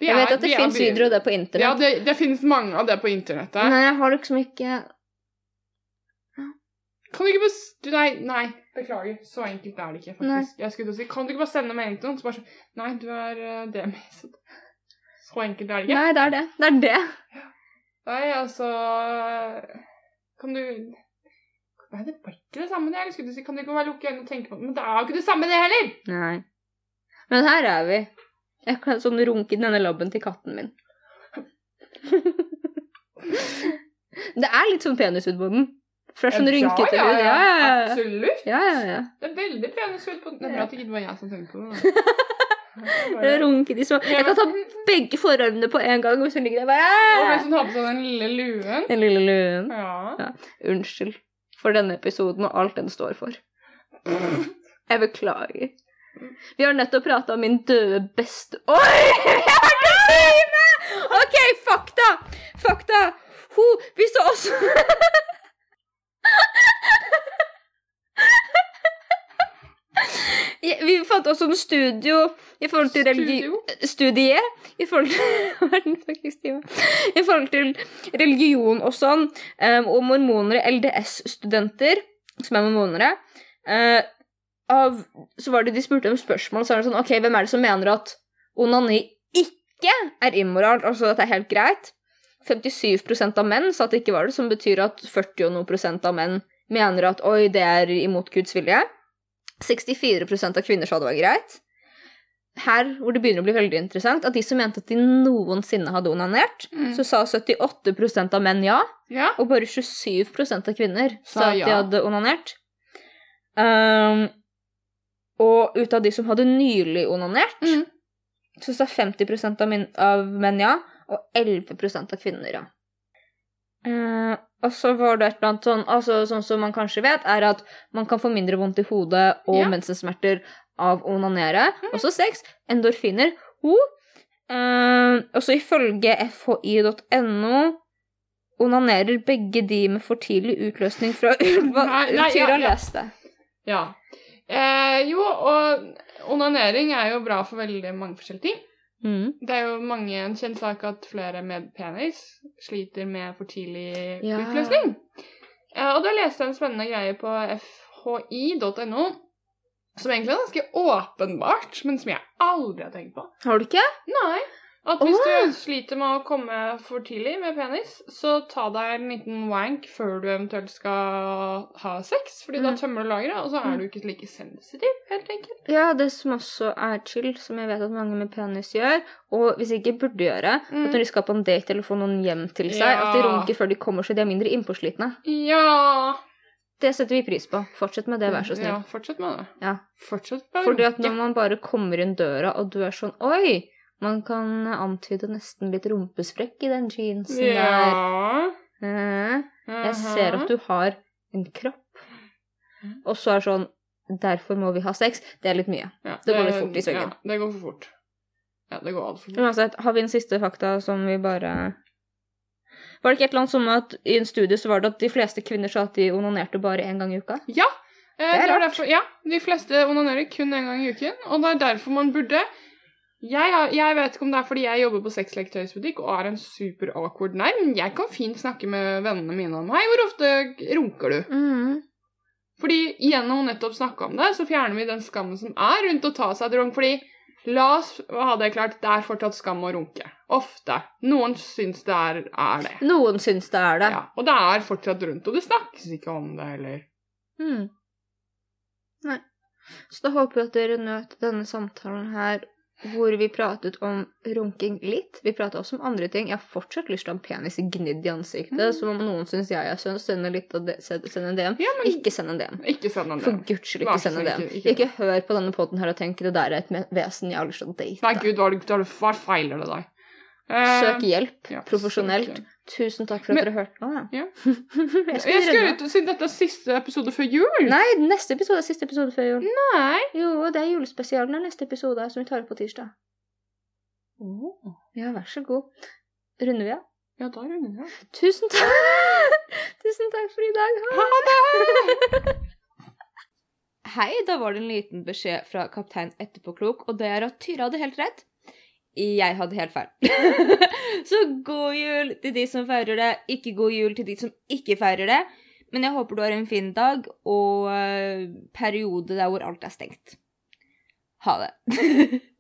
Vi Jeg vet at det fins videoer av det på Ja, det, det finnes mange av det på internettet. Men jeg har liksom ikke Kan du ikke bare Nei, nei, beklager. Så enkelt er det ikke, faktisk. Nei. Jeg skulle si, Kan du ikke bare sende melding til noen? Så bare sånn Nei, du er uh, det med så, så enkelt er det ikke. Nei, det er det. Det er det. Nei, altså Kan du Nei, det var ikke det samme, det. Jeg skulle si, Kan du ikke bare lukke øynene og tenke på det? Men det er jo ikke det samme, det heller! Nei. Men her er vi. Jeg kan sånn runke i denne labben til katten min. det er litt sånn penis på den. For det er sånn rynkete ja, ja, Ja, ja, ja. Absolutt. ja, ja, ja. Det er veldig penis på den. Det er bra at det ikke var jeg som tenkte på det. Det er runke de små Jeg kan ta begge forarmene på en gang, og så ligger jeg Og bare hvis hun har på seg den lille luen Den lille luen. Ja. Unnskyld for denne episoden og alt den står for. Jeg beklager. Vi har nettopp prata om min døde beste... Oi! Jeg en time! OK, fakta! Fakta. Hun Vi så også Vi fant også en studio i forhold til religion studie i forhold til. I forhold til religion og sånn, um, og mormonere, LDS-studenter, som er mormonere eh, av, Så var det de spurte om spørsmål, så er det sånn OK, hvem er det som mener at onani ikke er immoralt, altså at det er helt greit? 57% av menn sa at det ikke var det, som betyr at 40 og noe prosent av menn mener at oi, det er imot Guds vilje. 64% av kvinner sa det var greit her hvor det begynner å bli veldig interessant, at de som mente at de noensinne hadde onanert, Mm. så sa 78 av menn ja, Ja. og bare 27 av kvinner Sa sa at de ja. hadde onanert. Um, og ut av de som hadde nylig onanert, Mm. så sa 50 av, min, av menn ja, og 11% av kvinner ja. Uh, og så var det et eller annet sånn altså Sånn som man kanskje vet, er at man kan få mindre vondt i hodet og Ja. mensensmerter av å onanere. Også sex. Endorfiner. Ho. Og også ifølge fhi.no onanerer begge de med for tidlig utløsning fra ulva. Nei, nei, Tyra ja, ja. ja. Eh, jo, og onanering er jo bra for veldig mange forskjellige ting. Mm. Det er jo mange en kjent sak at flere med penis sliter med for tidlig Ja. utløsning. Eh, og da leste jeg en spennende greie på fhi.no, som egentlig er ganske åpenbart, men som jeg aldri har tenkt på. Har du ikke? Nei. At hvis oh. du sliter med å komme for tidlig med penis, så ta deg en liten wank før du eventuelt skal ha sex, fordi da Mm. tømmer du lageret, og så er du ikke like sensitiv, helt enkelt. Ja, det som også er chill, som jeg vet at mange med penis gjør, og hvis ikke burde gjøre, Mm. at når de skal på en date eller få noen hjem til seg, at de Ja. runker før de kommer, så de er mindre innpåslitne. Ja. Det setter vi pris på. Fortsett med det, vær så snill. Ja, fortsett med det. Ja. Fortsett med det. Fordi at når man bare kommer inn døra, og du er sånn Oi! Man kan antyde nesten litt rumpesprekk i den jeansen der. Ja. Eh, Jeg ser at du har en kropp. Og så er det sånn Derfor må vi ha sex. Det er litt mye. ja, det går litt fort i svingen. Ja, det går for fort. Ja, det går altfor fort. Uansett, har vi en siste fakta som vi bare Var det ikke et eller annet som at i en studie så var det at de fleste kvinner sa at de onanerte bare én gang i uka? Ja, eh, Det det er rart. derfor, ja, de fleste onanerer kun én gang i uken, og det er derfor man burde jeg, har, jeg vet ikke om det er fordi jeg jobber på sexleketøysbutikk og er en super awkward nei, men jeg kan fint snakke med vennene mine om Hei, hvor ofte runker du? Mm. Fordi gjennom å nettopp snakke om det, så fjerner vi den skammen som er rundt å ta seg et runk. Fordi la oss ha det klart, det er fortsatt skam å runke. Ofte. Noen syns det er, er det. Noen syns det er det. Ja, og det er fortsatt rundt, og det snakkes ikke om det heller. Mm. Nei. Så da håper jeg at dere nøt denne samtalen her hvor vi pratet om runking litt. Vi prata også om andre ting. Jeg har fortsatt lyst til å ha en penis gnidd i ansiktet, Mm. Som om noen syns jeg er sønn, send en litt og send en DM. Ja, men Ikke send en DM. ikke send en DM. For guds skyld, ikke send en DM. ikke- ikke- Ikke hør på denne poden her og tenk det der er et vesen jeg har lyst til å date. Nei, gud, er er hva feiler det deg? Eh, Søk hjelp ja, profesjonelt. søk hjelp. Tusen takk for at Men- dere hørte på. Ja. jeg skal Jeg skal ut og si dette er siste episode før jul. Nei, neste episode er siste episode før jul. Nei. Jo, det er julespesialen er neste episode, som vi tar opp på tirsdag. Ja, vær så god. Runder vi av? Ja, da runder vi av. Tusen takk! Tusen takk for i dag. Ha det! Hei, da var det en liten beskjed fra kaptein Etterpåklok, og det er at Tyra hadde helt rett. Jeg hadde helt feil. Så god jul til de som feirer det, ikke god jul til de som ikke feirer det. Men jeg håper du har en fin dag og eh, periode der hvor alt er stengt. Ha det.